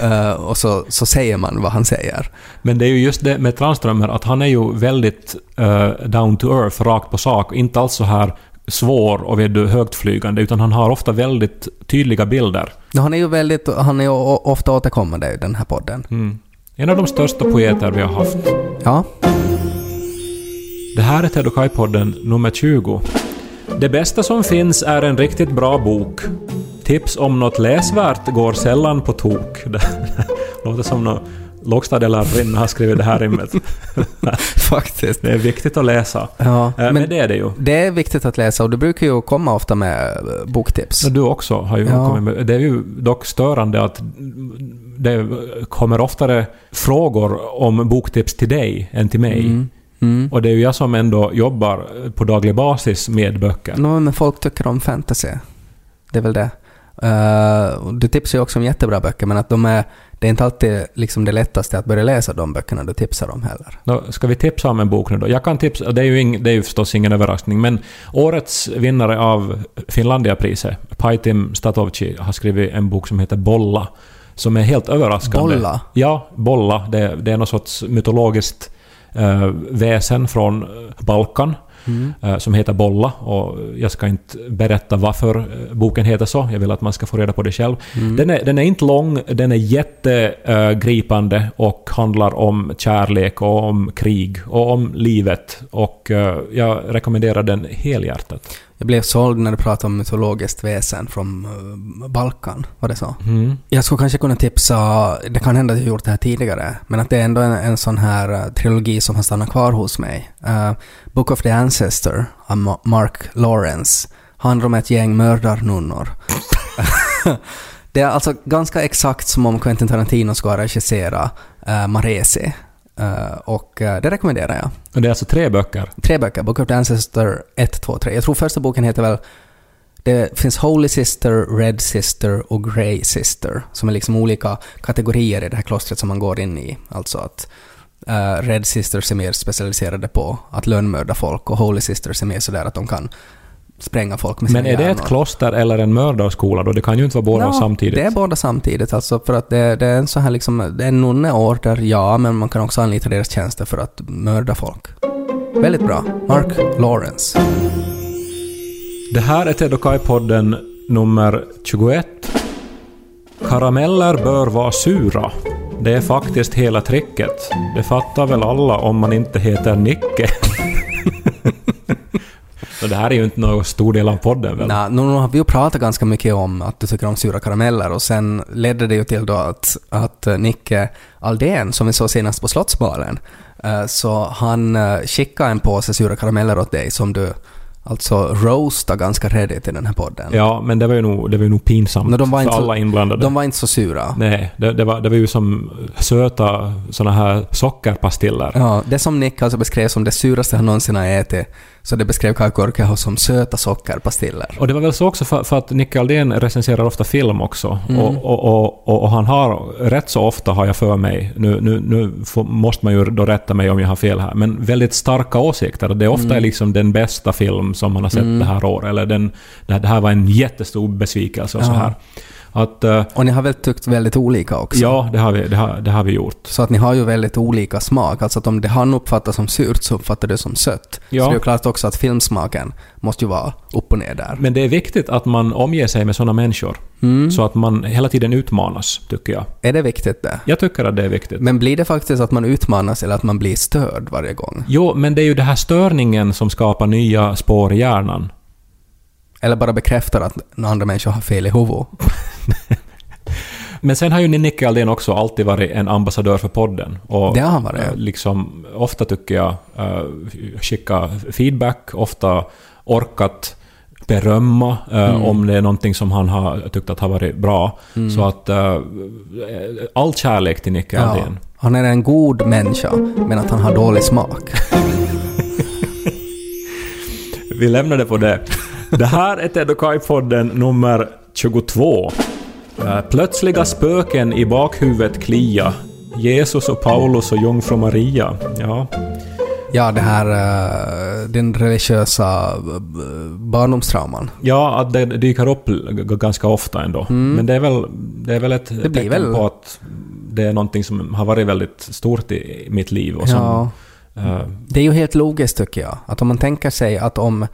Eh, och så, så säger man vad han säger. Men det är ju just det med Tranströmer att han är ju väldigt eh, down to earth, rakt på sak. Inte alls så här svår och vet du, högtflygande, utan han har ofta väldigt tydliga bilder. Han är ju väldigt, han är ju ofta återkommande i den här podden. Mm. En av de största poeter vi har haft. Ja, Det här är Ted och Kai-podden nummer 20. Det bästa som finns är en riktigt bra bok. Tips om något läsvärt går sällan på tok. Det låter som någon lågstadielärarinna har skrivit det här rimmet. faktiskt. Det är viktigt att läsa. Ja, Eh, Men, men det är det ju. det är viktigt att läsa och du brukar ju komma ofta med eh, boktips. Du också har ju Ja. kommit med. Det är ju dock störande att det kommer oftare frågor om boktips till dig än till mig. Mm. Mm. Och det är ju jag som ändå jobbar på daglig basis med böcker. Nå, men folk tycker om fantasy. Det är väl det. Uh, du tipsar ju också om jättebra böcker, men att de är... Det är inte alltid liksom det lättaste att börja läsa de böckerna du tipsar om heller. Då ska vi tipsa om en bok nu då? Jag kan tipsa, det är ju, ing, det är ju förstås ingen överraskning, men årets vinnare av Finlandiapriset, Paitim Statovci, har skrivit en bok som heter Bolla, som är helt överraskande. Bolla? Ja, Bolla. Det, det är något sorts mytologiskt eh, väsen från eh, Balkan. Mm. eh, som heter Bolla och jag ska inte berätta varför eh, boken heter så. Jag vill att man ska få reda på det själv. Mm. Den, är, den är inte lång, den är jättegripande och handlar om kärlek och om krig och om livet. Och eh, jag rekommenderar den helhjärtat. Jag blev såld när du pratade om mytologiskt väsen från Balkan. Var det så? Mm. Jag skulle kanske kunna tipsa, det kan hända att jag gjort det här tidigare, men att det är ändå en, en sån här trilogi som har stannat kvar hos mig. Book of the Ancestor av Ma- Mark Lawrence handlar om ett gäng mördarnunnor. det är alltså ganska exakt som om Quentin Tarantino skulle ha regisserat uh. Eh, och eh, det rekommenderar jag. Och det är alltså tre böcker. Tre böcker, Book of the Ancestor 1, 2, 3. Jag tror första boken heter väl... Det finns Holy Sister, Red Sister och Grey Sister, som är liksom olika kategorier i det här klostret som man går in i. Alltså att eh, Red Sisters är mer specialiserade på att lönnmörda folk och Holy Sisters är mer sådär att de kan spränga folk med sina Men är det ett kloster eller en mördarskola då? Det kan ju inte vara båda Ja, samtidigt. Det är båda samtidigt, alltså för att det, det är en sån här liksom, det är en nunneorder, ja, men man kan också anlita deras tjänster för att mörda folk. Väldigt bra. Mark Lawrence. Det här är Ted och Kai-podden nummer 21. Karameller bör vara sura. Det är faktiskt hela tricket. Det fattar väl alla om man inte heter Nicke. Så det här är ju inte någon stor del av podden väl? Nej, nu har vi ju pratat ganska mycket om att du tycker om sura karameller och sen ledde det ju till då att, att eh, Nicke Aldén, som vi såg senast på Slottsbalen, eh, så han eh, skickade en påse sura karameller åt dig som du alltså roastade ganska redigt i den här podden. Ja, men det var ju nog, det var ju nog pinsamt de var för inte så- alla inblandade. De var inte så sura. Nej, det, det, var, det var ju som söta såna här sockerpastiller. Ja, det som Nick alltså beskrev som det suraste han någonsin har ätit, så det beskrev Kai Korkeho som söta sockerpastiller. Och det var väl så också för, för att Nicke Aldén recenserar ofta film också. Mm. Och, och, och, och, han har rätt så ofta, har jag för mig, nu, nu, nu får, måste man ju då rätta mig om jag har fel här, men väldigt starka åsikter. Det ofta Mm. är liksom den bästa film som man har sett det här året, eller den, det här- här var en jättestor besvikelse och så Ja. Att, eh, Och ni har väl tyckt väldigt olika också? ja, det har, vi, det, har, det har vi gjort. Så att ni har ju väldigt olika smak. Alltså att om det han uppfattar som surt så uppfattar du som sött. Ja. Så det är ju klart också att filmsmaken måste ju vara upp och ner där. Men det är viktigt att man omger sig med sådana människor. Mm. Så att man hela tiden utmanas, tycker jag. Är det viktigt det? Jag tycker att det är viktigt. Men blir det faktiskt att man utmanas eller att man blir störd varje gång? Jo, men det är ju den här störningen som skapar nya spår i hjärnan. Eller bara bekräftar att andra människor har fel i huvudet? Men sen har ju Nicke Aldén också alltid varit en ambassadör för podden. Och Det har han varit. eh, Liksom, ofta tycker jag uh, skicka feedback, ofta orkat berömma eh, Mm. om det är någonting som han har tyckt att har varit bra. Så att uh, all kärlek till Nicke Ja. Aldén. Han är en god människa, men att han har dålig smak. Vi lämnar det på det. Det här är Ted och Kai-podden nummer 22. Eh, Plötsliga spöken i bakhuvudet klia. Jesus och Paulus och jungfru Maria. Ja. Ja, det här... eh, den religiösa uh, barndomstrauman. ja, att det dyker upp ganska ofta ändå. Men det är väl, det är väl ett Mm. blir tecken väl- på att det är någonting som har varit väldigt stort i mitt liv. Och som, Ja. eh, Det är ju helt logiskt tycker jag. Att om man tänker sig att om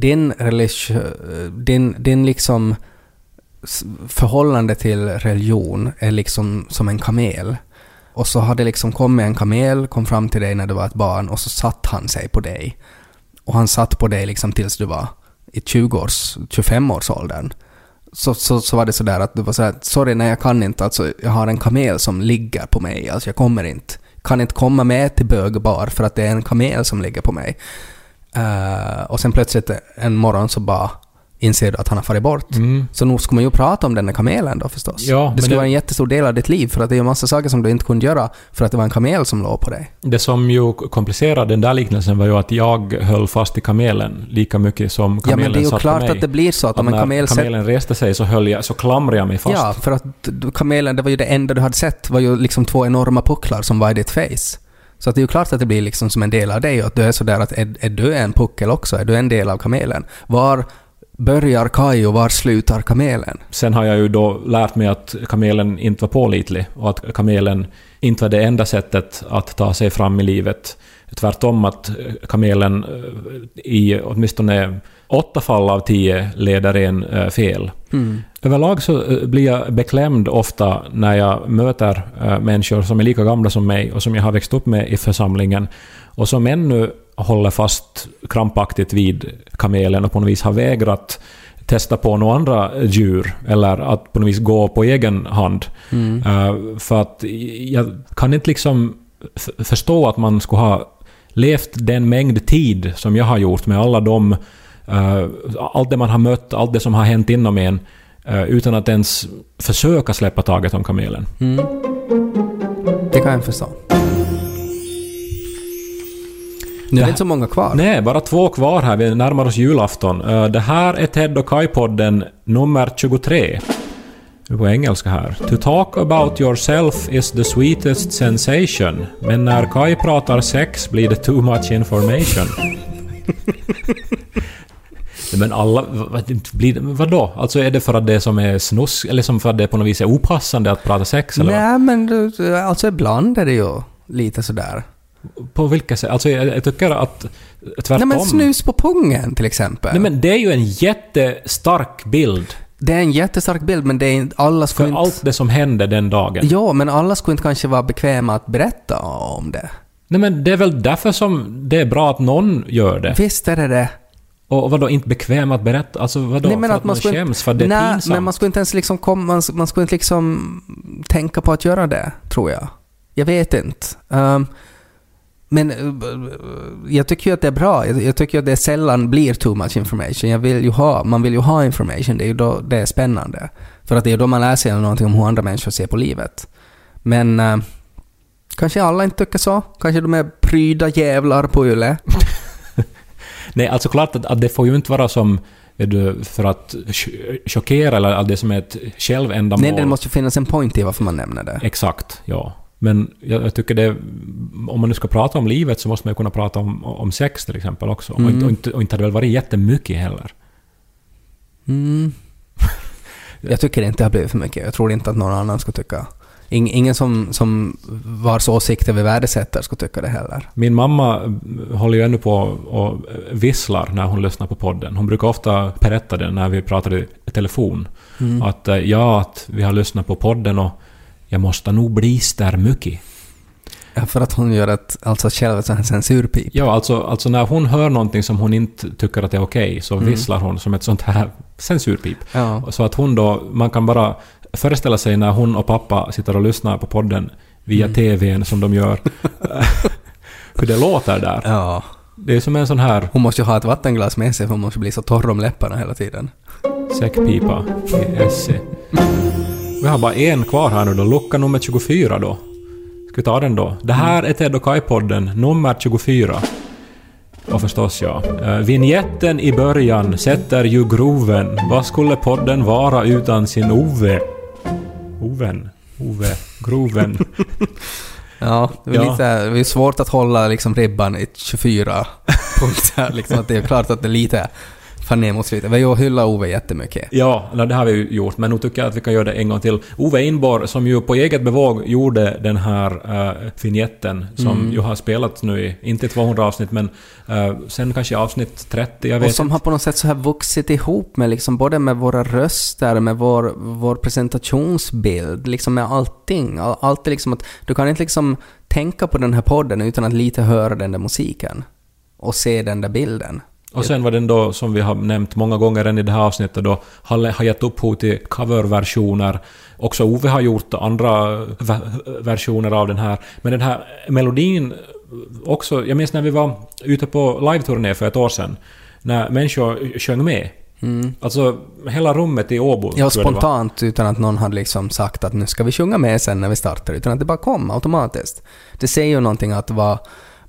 din religiö... Din, din liksom förhållande till religion är liksom som en kamel. Och så har det liksom kommit en kamel, kom fram till dig när du var ett barn och så satt han sig på dig. Och han satt på dig liksom tills du var i 20-års, 25-årsåldern. Så, så, så var det sådär att du var sådär, sorry nej jag kan inte, alltså jag har en kamel som ligger på mig, alltså jag kommer inte, kan inte komma med till bögbar för att det är en kamel som ligger på mig. Eh, och sen plötsligt en morgon så bara inser du att han har farit bort. mm. Så nog ska man ju prata om den där kamelen då förstås. Ja, det skulle det- vara en jättestor del av ditt liv för att det är ju massa saker som du inte kunde göra för att det var en kamel som låg på dig. Det som ju komplicerade den där liknelsen var ju att jag höll fast i kamelen lika mycket som Ja kamelen men det är ju satt klart på mig. att det blir så att Att om en när kamel sätter kamelen reste sig så, höll jag, så klamrade jag mig fast. Ja, för att kamelen, det var ju det enda du hade sett, var ju liksom två enorma pucklar som var i ditt face. Så att det är ju klart att det blir liksom som en del av dig att du är sådär att är, är du en puckel också? Är du en del av kamelen? Var börjar Kaj och var slutar kamelen? Sen har jag ju då lärt mig att kamelen inte var pålitlig och att kamelen inte var det enda sättet att ta sig fram i livet. Tvärtom att kamelen eh, i åtminstone åtta fall av tio leder en eh, fel. Överlag så eh, blir jag beklämd ofta när jag möter eh, människor som är lika gamla som mig och som jag har växt upp med i församlingen och som ännu håller fast krampaktigt vid kamelen och på något vis har vägrat testa på några andra djur eller att på något vis gå på egen hand. Eh, för att jag kan inte liksom förstå att man skulle ha levt den mängd tid som jag har gjort med alla de... eh, allt det man har mött, allt det som har hänt inom en eh, utan att ens försöka släppa taget om kamelen. Det kan jag förstå. Nu är det inte så många kvar. Nej, bara två kvar här. Vi närmar oss julafton. Eh, Det här är Ted och Kai-podden nummer 23. Nu På engelska här. To talk about yourself is the sweetest sensation. Men när Kai pratar sex blir det too much information. Men alla... vad- Blir vadå? Alltså är det för att det som är snusk... Eller som för att det på något vis är opassande att prata sex? Eller vad? Nej men du- alltså ibland är det ju lite sådär. På vilka sätt? Alltså jag, jag tycker att... Tvärtom. Nej men snus på pungen till exempel. Nej men det är ju en jättestark bild. Det är en jättestark bild men det är inte, alla För skulle inte... allt det som hände den dagen. Ja, men alla skulle inte kanske vara bekväma att berätta om det. Nej men det är väl därför som det är bra att någon gör det. Visst är det det. Och, vadå, inte bekväm att berätta? Alltså vadå? för att, man skulle skäms för att det är nej, pinsamt? men man skulle inte ens liksom komma, man, man skulle inte liksom tänka på att göra det, tror jag. Jag vet inte. Ehm, men uh, jag tycker ju att det är bra. Jag, jag tycker att det sällan blir too much information. Jag vill ju ha, man vill ju ha information, det är ju då det är spännande. För att det är då man lär sig någonting om hur andra människor ser på livet. Men eh, kanske alla inte tycker så. Kanske de är pryda jävlar på Yle. Nej, alltså klart att, att det får ju inte vara som för att ch- chockera eller att det som är ett självändamål. Nej, det måste ju finnas en point i varför man nämner det. Exakt, ja. Men jag, jag tycker det... Om man nu ska prata om livet så måste man ju kunna prata om, om sex till exempel också. Och, Mm. inte, och, inte, och inte hade det väl varit jättemycket heller. Mm. Jag tycker inte det har blivit för mycket. Jag tror inte att någon annan skulle tycka... Ing, ingen som, som vars åsikter vi värdesätter skulle tycka det heller. Min mamma håller ju ännu på och visslar när hon lyssnar på podden. Hon brukar ofta berätta det när vi pratar i telefon. Mm. Att eh, ja, att vi har lyssnat på podden och jag måste nog bli där mycket. Ja, för att hon gör ett, alltså själv ett censurpip. Ja, alltså, alltså när hon hör någonting som hon inte tycker att är okej så visslar hon som ett sånt här censurpip. Ja. Så att hon då, man kan bara föreställa sig när hon och pappa sitter och lyssnar på podden via TVn som de gör. hur det låter där. ja. Det är som en sån här Hon måste ju ha ett vattenglas med sig för hon måste bli så torr om läpparna hela tiden. säckpipa i. Vi har bara en kvar här nu då, lucka nummer 24 då. Ska vi ta den då? Det här är Ted och Kai-podden nummer 24. Och förstås ja. Uh, vignetten i början sätter ju groven. Vad skulle podden vara utan sin Ove? Oven? Ove? Groven? Ja, det är, Ja. Lite, det är svårt att hålla liksom ribban i 24 punkter. Liksom att det är klart att det är lite fan ner mot slutet. Ju hyllat Ove jättemycket. Ja, det har vi ju gjort, men nu tycker jag att vi kan göra det en gång till. Ove Inborg, som ju på eget bevåg gjorde den här uh, vignetten, som ju har spelats nu i, inte i 200 avsnitt, men uh, sen kanske avsnitt 30, jag vet Och som inte. har på något sätt så här vuxit ihop med liksom både med våra röster, med vår, vår presentationsbild, liksom med allting. All- Allt är liksom att du kan inte liksom tänka på den här podden utan att lite höra den där musiken. Och se den där bilden. Och sen var den då, som vi har nämnt många gånger än i det här avsnittet, då har, har gett upphov till coverversioner. Också Ove har gjort andra ver- versioner av den här. Men den här melodin också, jag minns när vi var ute på live-turné för ett år sedan, när människor sjöng med. Alltså hela rummet i Åbo. Ja, spontant utan att någon hade liksom sagt att nu ska vi sjunga med sen när vi startar, utan att det bara kom automatiskt. Det säger ju någonting att vad,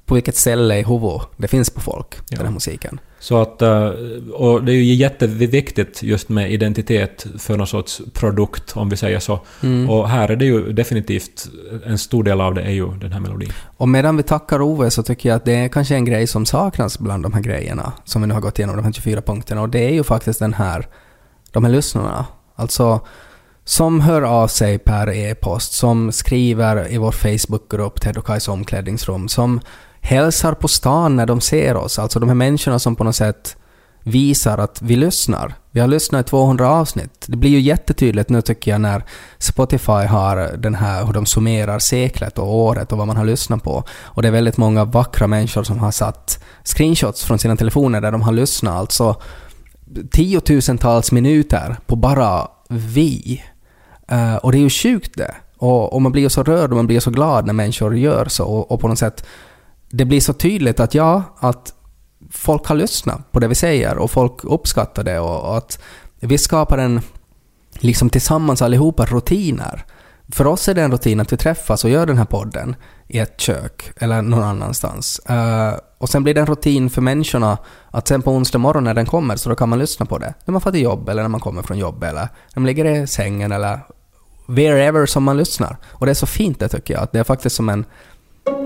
på vilket ställe i huvudet det finns på folk, den här musiken. Så att, eh, och det är ju jätteviktigt just med identitet för någon sorts produkt, om vi säger så. Mm. Och här är det ju definitivt, en stor del av det är ju den här melodin. Och medan vi tackar Ove så tycker jag att det är kanske en grej som saknas bland de här grejerna som vi nu har gått igenom, de här 24 punkterna. Och det är ju faktiskt den här, de här lyssnarna. Alltså, som hör av sig per e-post, som skriver i vår Facebookgrupp Ted och Kajs omklädningsrum, som hälsar på stan när de ser oss. Alltså de här människorna som på något sätt visar att vi lyssnar. Vi har lyssnat i 200 avsnitt. Det blir ju jättetydligt nu tycker jag när Spotify har den här, hur de summerar seklet och året och vad man har lyssnat på. Och det är väldigt många vackra människor som har satt screenshots från sina telefoner där de har lyssnat alltså tiotusentals minuter på bara vi. Eh, och det är ju sjukt det. Och, och man blir ju så rörd och man blir så glad när människor gör så. Och, och på något sätt, det blir så tydligt att ja, att folk har lyssnat på det vi säger och folk uppskattar det och, och att vi skapar en, liksom tillsammans allihopa, rutiner. För oss är det en rutin att vi träffas och gör den här podden i ett kök eller någon annanstans. Uh, och sen blir det en rutin för människorna att sen på onsdag morgon när den kommer så då kan man lyssna på det. När man får till jobb eller när man kommer från jobb eller när man ligger i sängen eller wherever som man lyssnar. Och det är så fint det tycker jag, att det är faktiskt som en,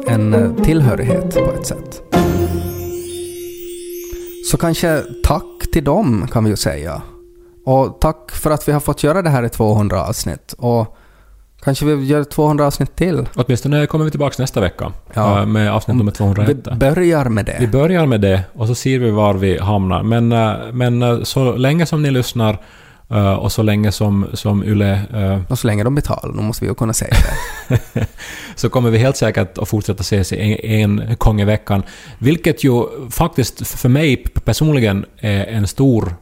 en eh, tillhörighet på ett sätt. Så kanske tack till dem kan vi ju säga. Och tack för att vi har fått göra det här i 200 avsnitt. Och kanske vi gör 200 avsnitt till. Åtminstone kommer vi tillbaka nästa vecka Ja. eh, med avsnitt nummer 201. Vi börjar med Vi det. börjar med det och så ser vi var vi hamnar. Men, eh, men så länge som ni lyssnar eh, och så länge som, som Yle eh, Och så länge de betalar, då måste vi ju kunna säga det. så kommer vi helt säkert att fortsätta ses en, en gång i veckan. Vilket ju faktiskt för mig personligen är en stor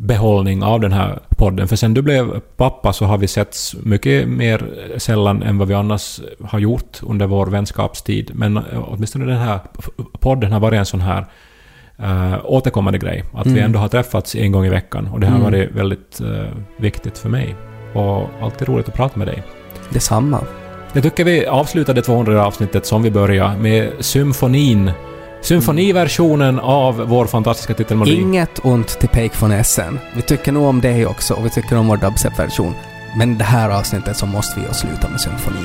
behållning av den här podden. För sen du blev pappa så har vi setts mycket mer sällan än vad vi annars har gjort under vår vänskapstid. Men eh, åtminstone den här podden har varit en sån här uh, återkommande grej. Att vi Mm. ändå har träffats en gång i veckan. Och det har Mm. varit väldigt eh, viktigt för mig. Och alltid roligt att prata med dig. Detsamma. Jag tycker vi avslutade 200 avsnittet som vi började med symfonin. Symfoniversionen av vår fantastiska titelmelodi. Inget ont till Pake von Essen. Vi tycker nog om det också och vi tycker om vår dubstep-version. Men det här avsnittet så måste vi ju sluta med symfoni.